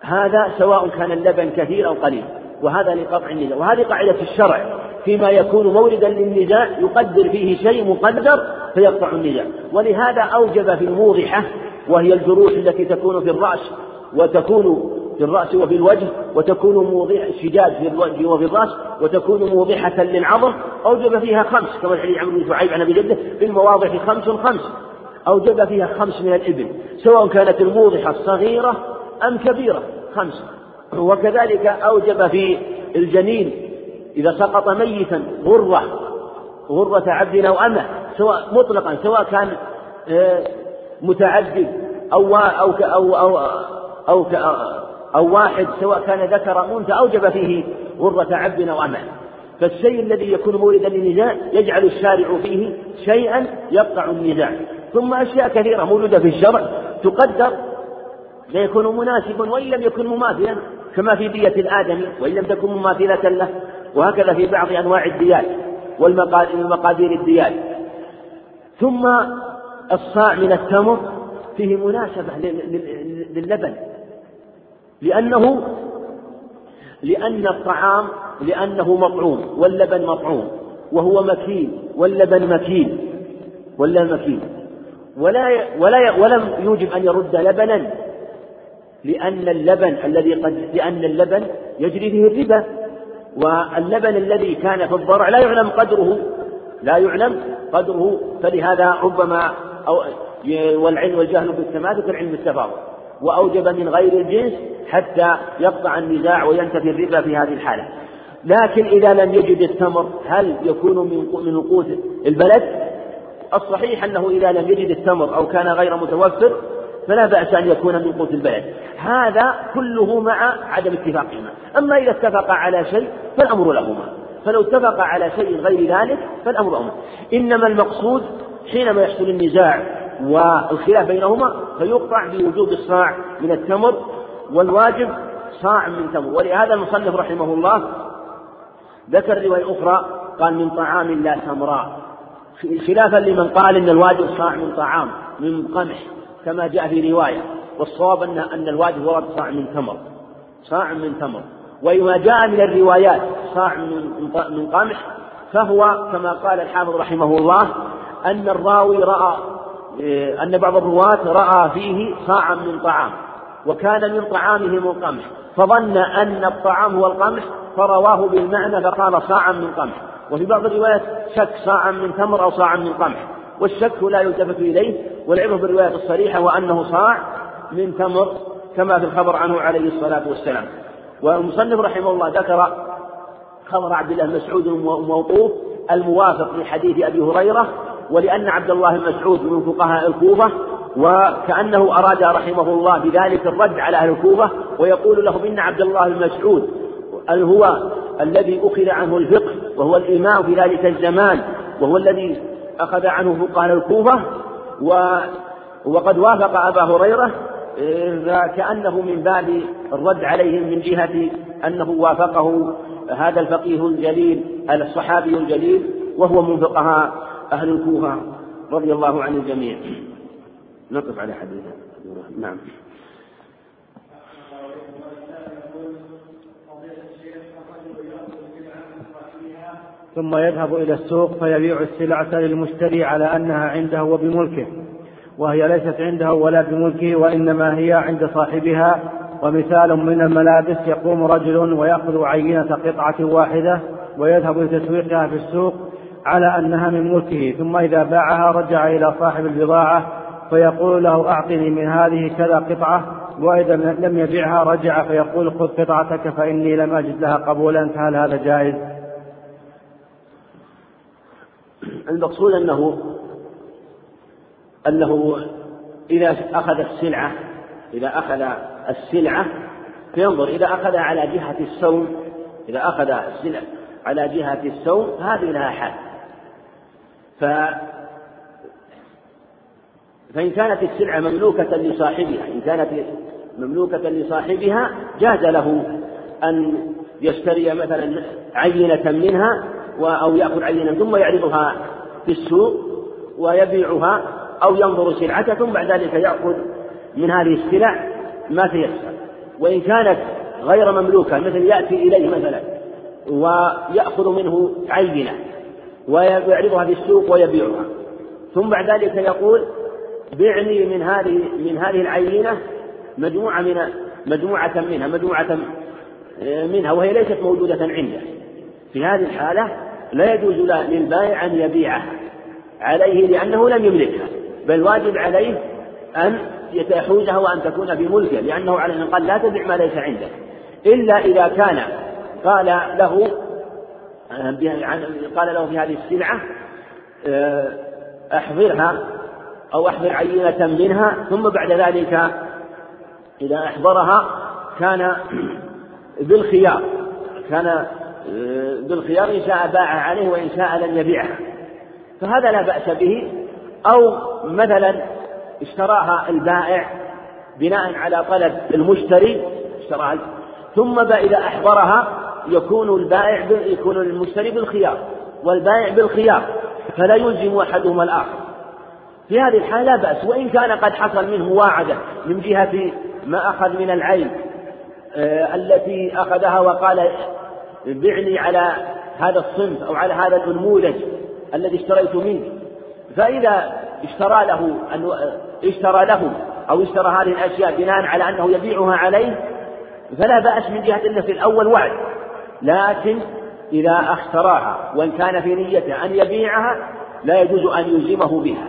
هذا سواء كان اللبن كثير أو قليل وهذا لقطع النزاع وهذه قاعدة في الشرع. فيما يكون موردا للنزاع يقدر فيه شيء مقدر فيقطع النزاع ولهذا أوجب في الموضحة وهي الجروح التي تكون في الرأس وتكون في الرأس وفي الوجه وتكون موضحة شداد في الوجه وفي الرأس وتكون موضحة للعظم. أوجب فيها خمس كما حديث عمرو بن شعيب عن أبي جده في المواضع خمس خمس. أوجب فيها خمس من الإبل سواء كانت الموضحة صغيرة أم كبيرة خمس. وكذلك أوجب في الجنين إذا سقط ميتا غرة غرة عبد أو أمة سواء مطلقا سواء كان آه، متعدد أو أو أو أو أو, أو واحد سواء كان ذكر أو أنثى أوجب فيه غرة عبد أو أمة. فالشيء الذي يكون موردا للنزاع يجعل الشارع فيه شيئا يقطع النزاع ثم أشياء كثيرة موجودة في الشرع تقدر ليكون مناسبا وإن لم يكن مماثلا كما في دية الآدمي وإن لم تكن مماثلة له. وهكذا في بعض أنواع الديات والمقادير الديات ثم الصاع من التمر فيه مناسبة للبن. لأنه لأن الطعام لأنه مطعوم واللبن مطعوم وهو مكين واللبن مكين واللبن مكين. ولا ولا ولم يوجب أن يرد لبنا. لأن اللبن الذي قد لأن اللبن يجري فيه الربا. واللبن الذي كان في الضرع لا يعلم قدره لا يعلم قدره فلهذا ربما أو والعلم والجهل بالتماثل كالعلم بالتفاضل وأوجب من غير الجنس حتى يقطع النزاع وينتفي الربا في هذه الحالة لكن إذا لم يجد التمر هل يكون من من وقوت البلد؟ الصحيح أنه إذا لم يجد التمر أو كان غير متوفر فلا بأس أن يكون من قوت البلد. هذا كله مع عدم اتفاقهما. أما إذا اتفق على شيء فالأمر لهما. فلو اتفق على شيء غير ذلك فالأمر لهما إنما المقصود حينما يحصل النزاع والخلاف بينهما فيقطع بوجوب الصاع من التمر والواجب صاع من تمر. ولهذا المصنف رحمه الله ذكر رواية أخرى قال من طعام لا تمراء خلافا لمن قال إن الواجب صاع من طعام من قمح. كما جاء في رواية والصواب أن أن الواجب ورد صاع من تمر. صاع من تمر. وما جاء من الروايات صاع من من قمح فهو كما قال الحافظ رحمه الله أن الراوي رأى أن بعض الرواة رأى فيه صاعا من طعام وكان من طعامهم القمح فظن أن الطعام هو القمح فرواه بالمعنى فقال صاعا من قمح. وفي بعض الروايات شك صاعا من تمر أو صاعا من قمح والشك لا يلتفت إليه والعبرة بالرواية الصريحة وأنه صاع من تمر كما في الخبر عنه عليه الصلاة والسلام. والمصنف رحمه الله ذكر خبر عبد الله مسعود موقوف الموافق لحديث أبي هريرة ولأن عبد الله بن مسعود من فقهاء الكوفة وكأنه أراد رحمه الله بذلك الرد على أهل الكوفة ويقول لهم إن عبد الله بن مسعود هو الذي أخذ عنه الفقه وهو الإمام في ذلك الزمان وهو الذي أخذ عنه فقهاء الكوفة؟ و وقد وافق أبا هريرة كأنه من باب الرد عليهم من جهة أنه وافقه هذا الفقيه الجليل الصحابي الجليل وهو من فقهاء أهل الكوفة رضي الله عن الجميع. نقف على حديثه نعم. ثم يذهب إلى السوق فيبيع السلعة للمشتري على أنها عنده وبملكه وهي ليست عنده ولا بملكه وإنما هي عند صاحبها ومثال من الملابس يقوم رجل ويأخذ عينة قطعة واحدة ويذهب لتسويقها في السوق على أنها من ملكه ثم إذا باعها رجع إلى صاحب البضاعة فيقول له أعطني من هذه كذا قطعة وإذا لم يبيعها رجع فيقول خذ قطعتك فإني لم أجد لها قبولا فهل هذا جائز؟ المقصود أنه أنه إذا أخذ السلعة إذا أخذ السلعة فينظر إذا أخذ على جهة السوم إذا أخذ السلعة على جهة السوم فهذه لها حال. ف فإن كانت السلعة مملوكة لصاحبها إن كانت مملوكة لصاحبها جاز له أن يشتري مثلا عينة منها أو يأخذ عينة ثم يعرضها في السوق ويبيعها أو ينظر سلعته ثم بعد ذلك يأخذ من هذه السلع ما تيسر. وإن كانت غير مملوكة مثل يأتي إليه مثلا ويأخذ منه عينة ويعرضها في السوق ويبيعها. ثم بعد ذلك يقول بعني من هذه من هذه العينة مجموعة من مجموعة منها مجموعة منها وهي ليست موجودة عنده. في هذه الحالة لا يجوز للبائع أن يبيعها عليه لأنه لم يملكها. بل واجب عليه أن يحوزها وأن تكون في ملكه لأنه عليه أن قال لا تبع ما ليس عندك. إلا إذا كان قال له قال له في هذه السلعة أحضرها أو أحضر عينة منها ثم بعد ذلك إذا أحضرها كان بالخيار كان بالخيار إن شاء باع عليه وإن شاء لم يبيعها. فهذا لا بأس به. أو مثلا اشتراها البائع بناء على طلب المشتري اشتراها ثم إذا أحضرها يكون البائع يكون المشتري بالخيار والبائع بالخيار فلا يلزم أحدهما الآخر. في هذه الحالة لا بأس. وإن كان قد حصل منه مواعدة من جهة ما أخذ من العين آه التي أخذها وقال بعني على هذا الصنف أو على هذا النموذج الذي اشتريت منه. فإذا اشترى له أن اشترى له أو اشترى هذه الأشياء بناء على أنه يبيعها عليه فلا بأس من جهة إلا في الأول وعد. لكن إذا اشتراها وإن كان في نيته أن يبيعها لا يجوز أن يلزمه بها.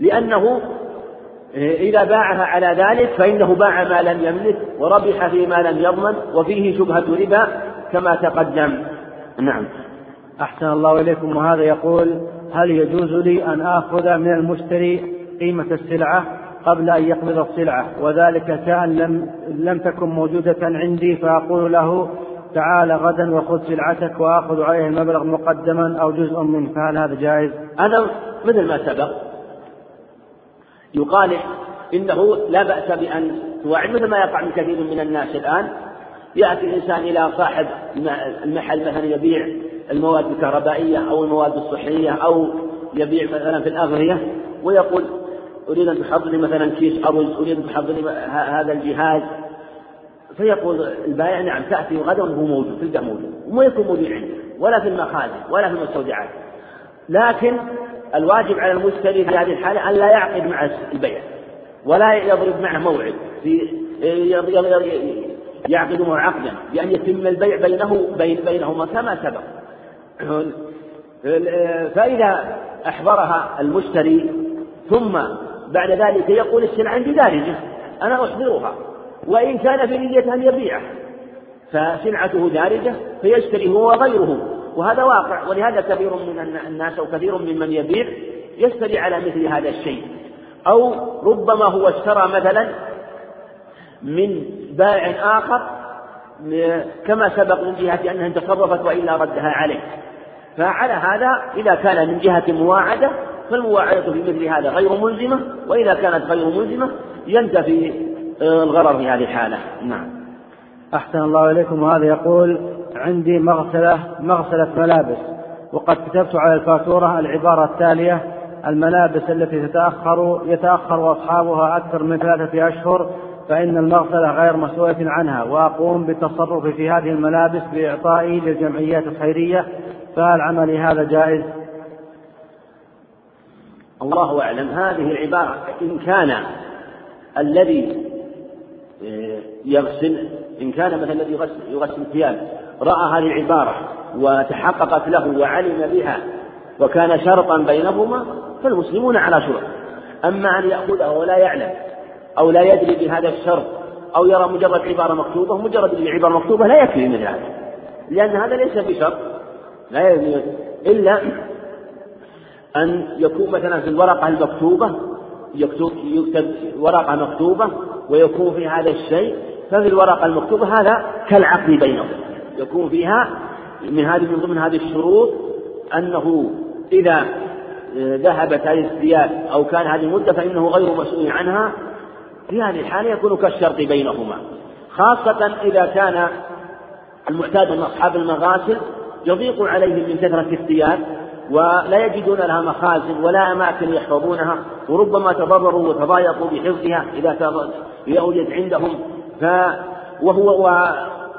لأنه إذا باعها على ذلك فإنه باع ما لم يملك وربح فيما لم يضمن وفيه شبهة ربا كما تقدم. نعم. أحسن الله إليكم. وهذا يقول هل يجوز لي أن آخذ من المشتري قيمة السلعة قبل أن يقبض السلعة؟ وذلك كأن لم, لم تكن موجودة عندي فأقول له تعال غدا وخذ سلعتك وآخذ عليه المبلغ مقدما أو جزء منه. فهل هذا جائز؟ هذا مثل ما سبق. يقال إنه لا بأس بأن توعد مثل ما يقع من كثير من الناس الآن. يأتي الإنسان إلى صاحب المحل مثلا يبيع المواد الكهربائية أو المواد الصحية أو يبيع مثلا في الأغذية ويقول أريد أن تحضر لي مثلا كيس أرز أريد أن تحضر لي هذا الجهاز. فيقول البائع نعم تأتي غدا وهو موجود تلقى موجود. وما يكون موجود عنده ولا في المخازن ولا في المستودعات. لكن الواجب على المشتري في هذه الحالة أن لا يعقد مع البيع ولا يضرب معه موعد في يعقد معه عقدا بأن يتم البيع بينه بين بينهما كما سبق. فإذا أحضرها المشتري ثم بعد ذلك يقول السلعة عندي دارجة أنا أحضرها وإن كان في نية أن يبيعها فسلعته دارجة فيشتري هو وغيره. وهذا واقع. ولهذا كثير من الناس أو كثير ممن يبيع يشتري على مثل هذا الشيء. أو ربما هو اشترى مثلا من بائع آخر كما سبق من جهة أنها تصرفت وإلا ردها عليه. فعلى هذا إذا كان من جهة مواعدة فالمواعدة في مثل هذا غير ملزمة. وإذا كانت غير ملزمة ينتفي الغرر في هذه الحالة. نعم. أحسن الله إليكم. وهذا يقول عندي مغسلة مغسلة ملابس. وقد كتبت على الفاتورة العبارة التالية الملابس التي تتأخر يتأخر أصحابها أكثر من ثلاثة أشهر فإن المغسلة غير مسؤولة عنها. وأقوم بالتصرف في هذه الملابس بإعطائي للجمعيات الخيرية. فهل عملي هذا جائز؟ الله أعلم. هذه العبارة إن كان الذي آه، يغسل إن كان مثلا الذي يغسل, يغسل ثياب رأى هذه العبارة وتحققت له وعلم بها وكان شرطا بينهما فالمسلمون على شرط. أما أن يأخذه ولا يعلم أو لا يدري بهذا الشرط أو يرى مجرد عبارة مكتوبة مجرد العبارة مكتوبة لا يكفي من هذا لأن هذا ليس بشرط. لا إلا أن يكون مثلا في الورقة المكتوبة يكتب, يكتب ورقة مكتوبة ويكون في هذا الشيء ففي الورقة المكتوبة هذا كالعقد بينهم. يكون فيها من هذه من ضمن هذه الشروط أنه إذا ذهبت هذه الثياب أو كان هذه المدة فإنه غير مسؤول عنها في هذه الحالة يكون كالشرط بينهما. خاصة إذا كان المعتاد من أصحاب المغاسل يضيق عليهم من كثرة الثياب ولا يجدون لها مخازن ولا أماكن يحفظونها وربما تضرروا وتضايقوا بحفظها إذا إذا عندهم. ف وهو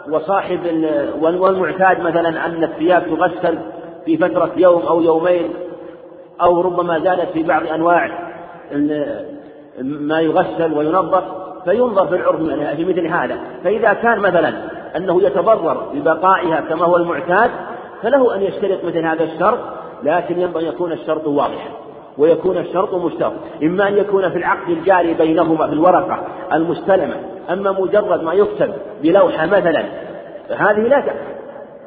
وصاحب والمعتاد مثلا أن الثياب تغسل في فترة يوم أو يومين أو ربما زادت في بعض أنواع ما يغسل وينظف فينظر في العرف في مثل هذا. فإذا كان مثلا أنه يتضرر ببقائها كما هو المعتاد فله أن يشترط مثل هذا الشرط لكن ينبغي أن يكون الشرط واضحا ويكون الشرط مشترط. إما أن يكون في العقد الجاري بينهما في الورقة المستلمة أما مجرد ما يكتب بلوحة مثلا هذه لا تأخذ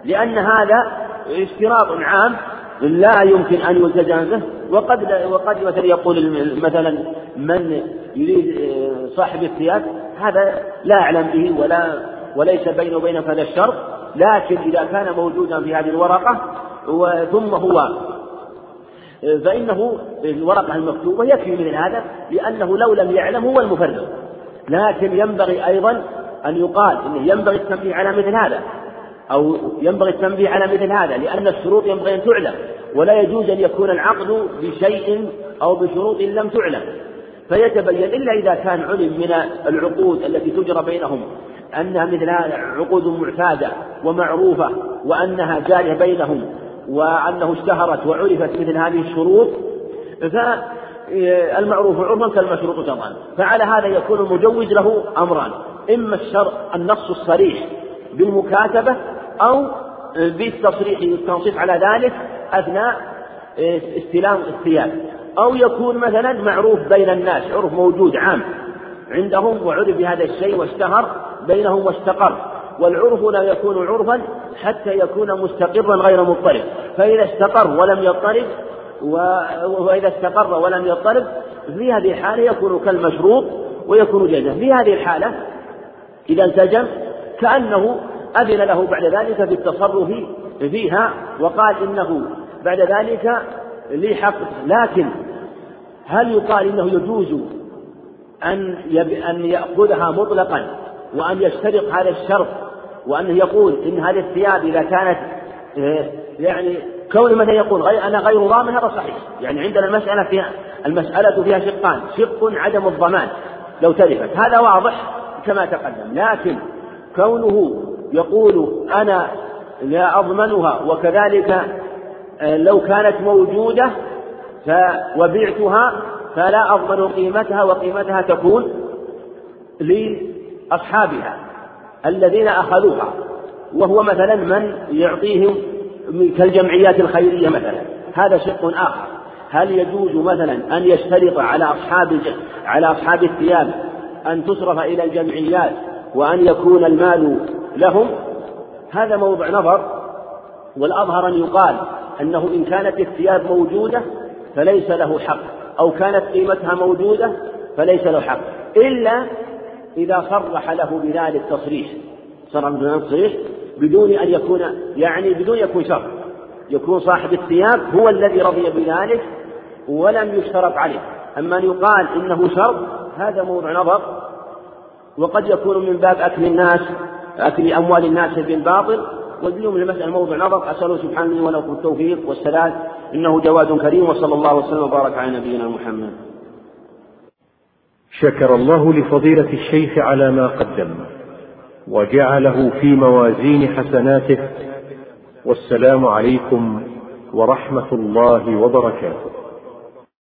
لأن هذا اشتراط عام لا يمكن أن يلتزم به وقد وقد مثلا يقول مثلا من يريد آه، صاحب الثياب هذا لا أعلم به ولا وليس بينه وبين هذا الشرط. لكن إذا كان موجودا في هذه الورقة ثم هو آه، فإنه الورقة المكتوبة يكفي مثل هذا لأنه لو لم يعلم هو المفرد لكن ينبغي أيضا أن يقال أنه ينبغي التنبيه على مثل هذا أو ينبغي التنبيه على مثل هذا لأن الشروط ينبغي أن تعلم ولا يجوز أن يكون العقد بشيء أو بشروط لم تعلم. فيتبين إلا إذا كان علم من العقود التي تجرى بينهم أنها مثل عقود معتادة ومعروفة وأنها جارية بينهم وأنه اشتهرت وعرفت مثل هذه الشروط فالمعروف عرفا كالمشروط شرعا فعلى هذا يكون المجوز له أمران. إما الشرع النص الصريح بالمكاتبة أو بالتصريح التنصيص على ذلك أثناء استلام الثياب. أو يكون مثلا معروف بين الناس عرف موجود عام عندهم وعرف بهذا الشيء واشتهر بينهم واستقر والعرف لا يكون عرفا حتى يكون مستقرا غير مضطرب. فإذا استقر ولم يضطرب وإذا استقر ولم يضطرب في هذه الحالة يكون كالمشروط ويكون جيدا في هذه الحالة إذا التزم كأنه أذن له بعد ذلك بالتصرف فيها وقال إنه بعد ذلك لي حق لكن هل يقال إنه يجوز أن أن يأخذها مطلقا وأن يشترط هذا الشرط وأنه يقول إن هذه الثياب إذا كانت آه، يعني كون مثلا يقول غير أنا غير ضامن هذا صحيح. يعني عندنا المسألة فيها المسألة فيها شقان. شق عدم الضمان. لو تلفت. هذا واضح كما تقدم. لكن كونه يقول أنا لا أضمنها وكذلك آه، لو كانت موجودة وبعتها فلا أضمن قيمتها وقيمتها تكون لأصحابها الذين أخذوها. وهو مثلا من يعطيهم كالجمعيات الخيرية مثلا. هذا شق آخر. هل يجوز مثلا أن يشترط على أصحاب على أصحاب الثياب أن تصرف إلى الجمعيات وأن يكون المال لهم؟ هذا موضع نظر. والأظهر أن يقال أنه إن كانت الثياب موجودة فليس له حق. أو كانت قيمتها موجودة فليس له حق. إلا إذا صرح له بذلك تصريح. صرح بدون تصريح. بدون أن يكون يعني بدون يكون شرط يكون صاحب الثياب هو الذي رضي بذلك ولم يشترط عليه. أما أن يقال إنه شرط هذا موضع نظر. وقد يكون من باب أكل الناس أكل أموال الناس بالباطل. واليوم المسألة موضع نظر. أسأله سبحانه وله التوفيق والسداد. إنه جواد كريم وصلى الله وسلم وبارك على نبينا محمد. شكر الله لفضيلة الشيخ على ما قدم وجعله في موازين حسناته. والسلام عليكم ورحمة الله وبركاته.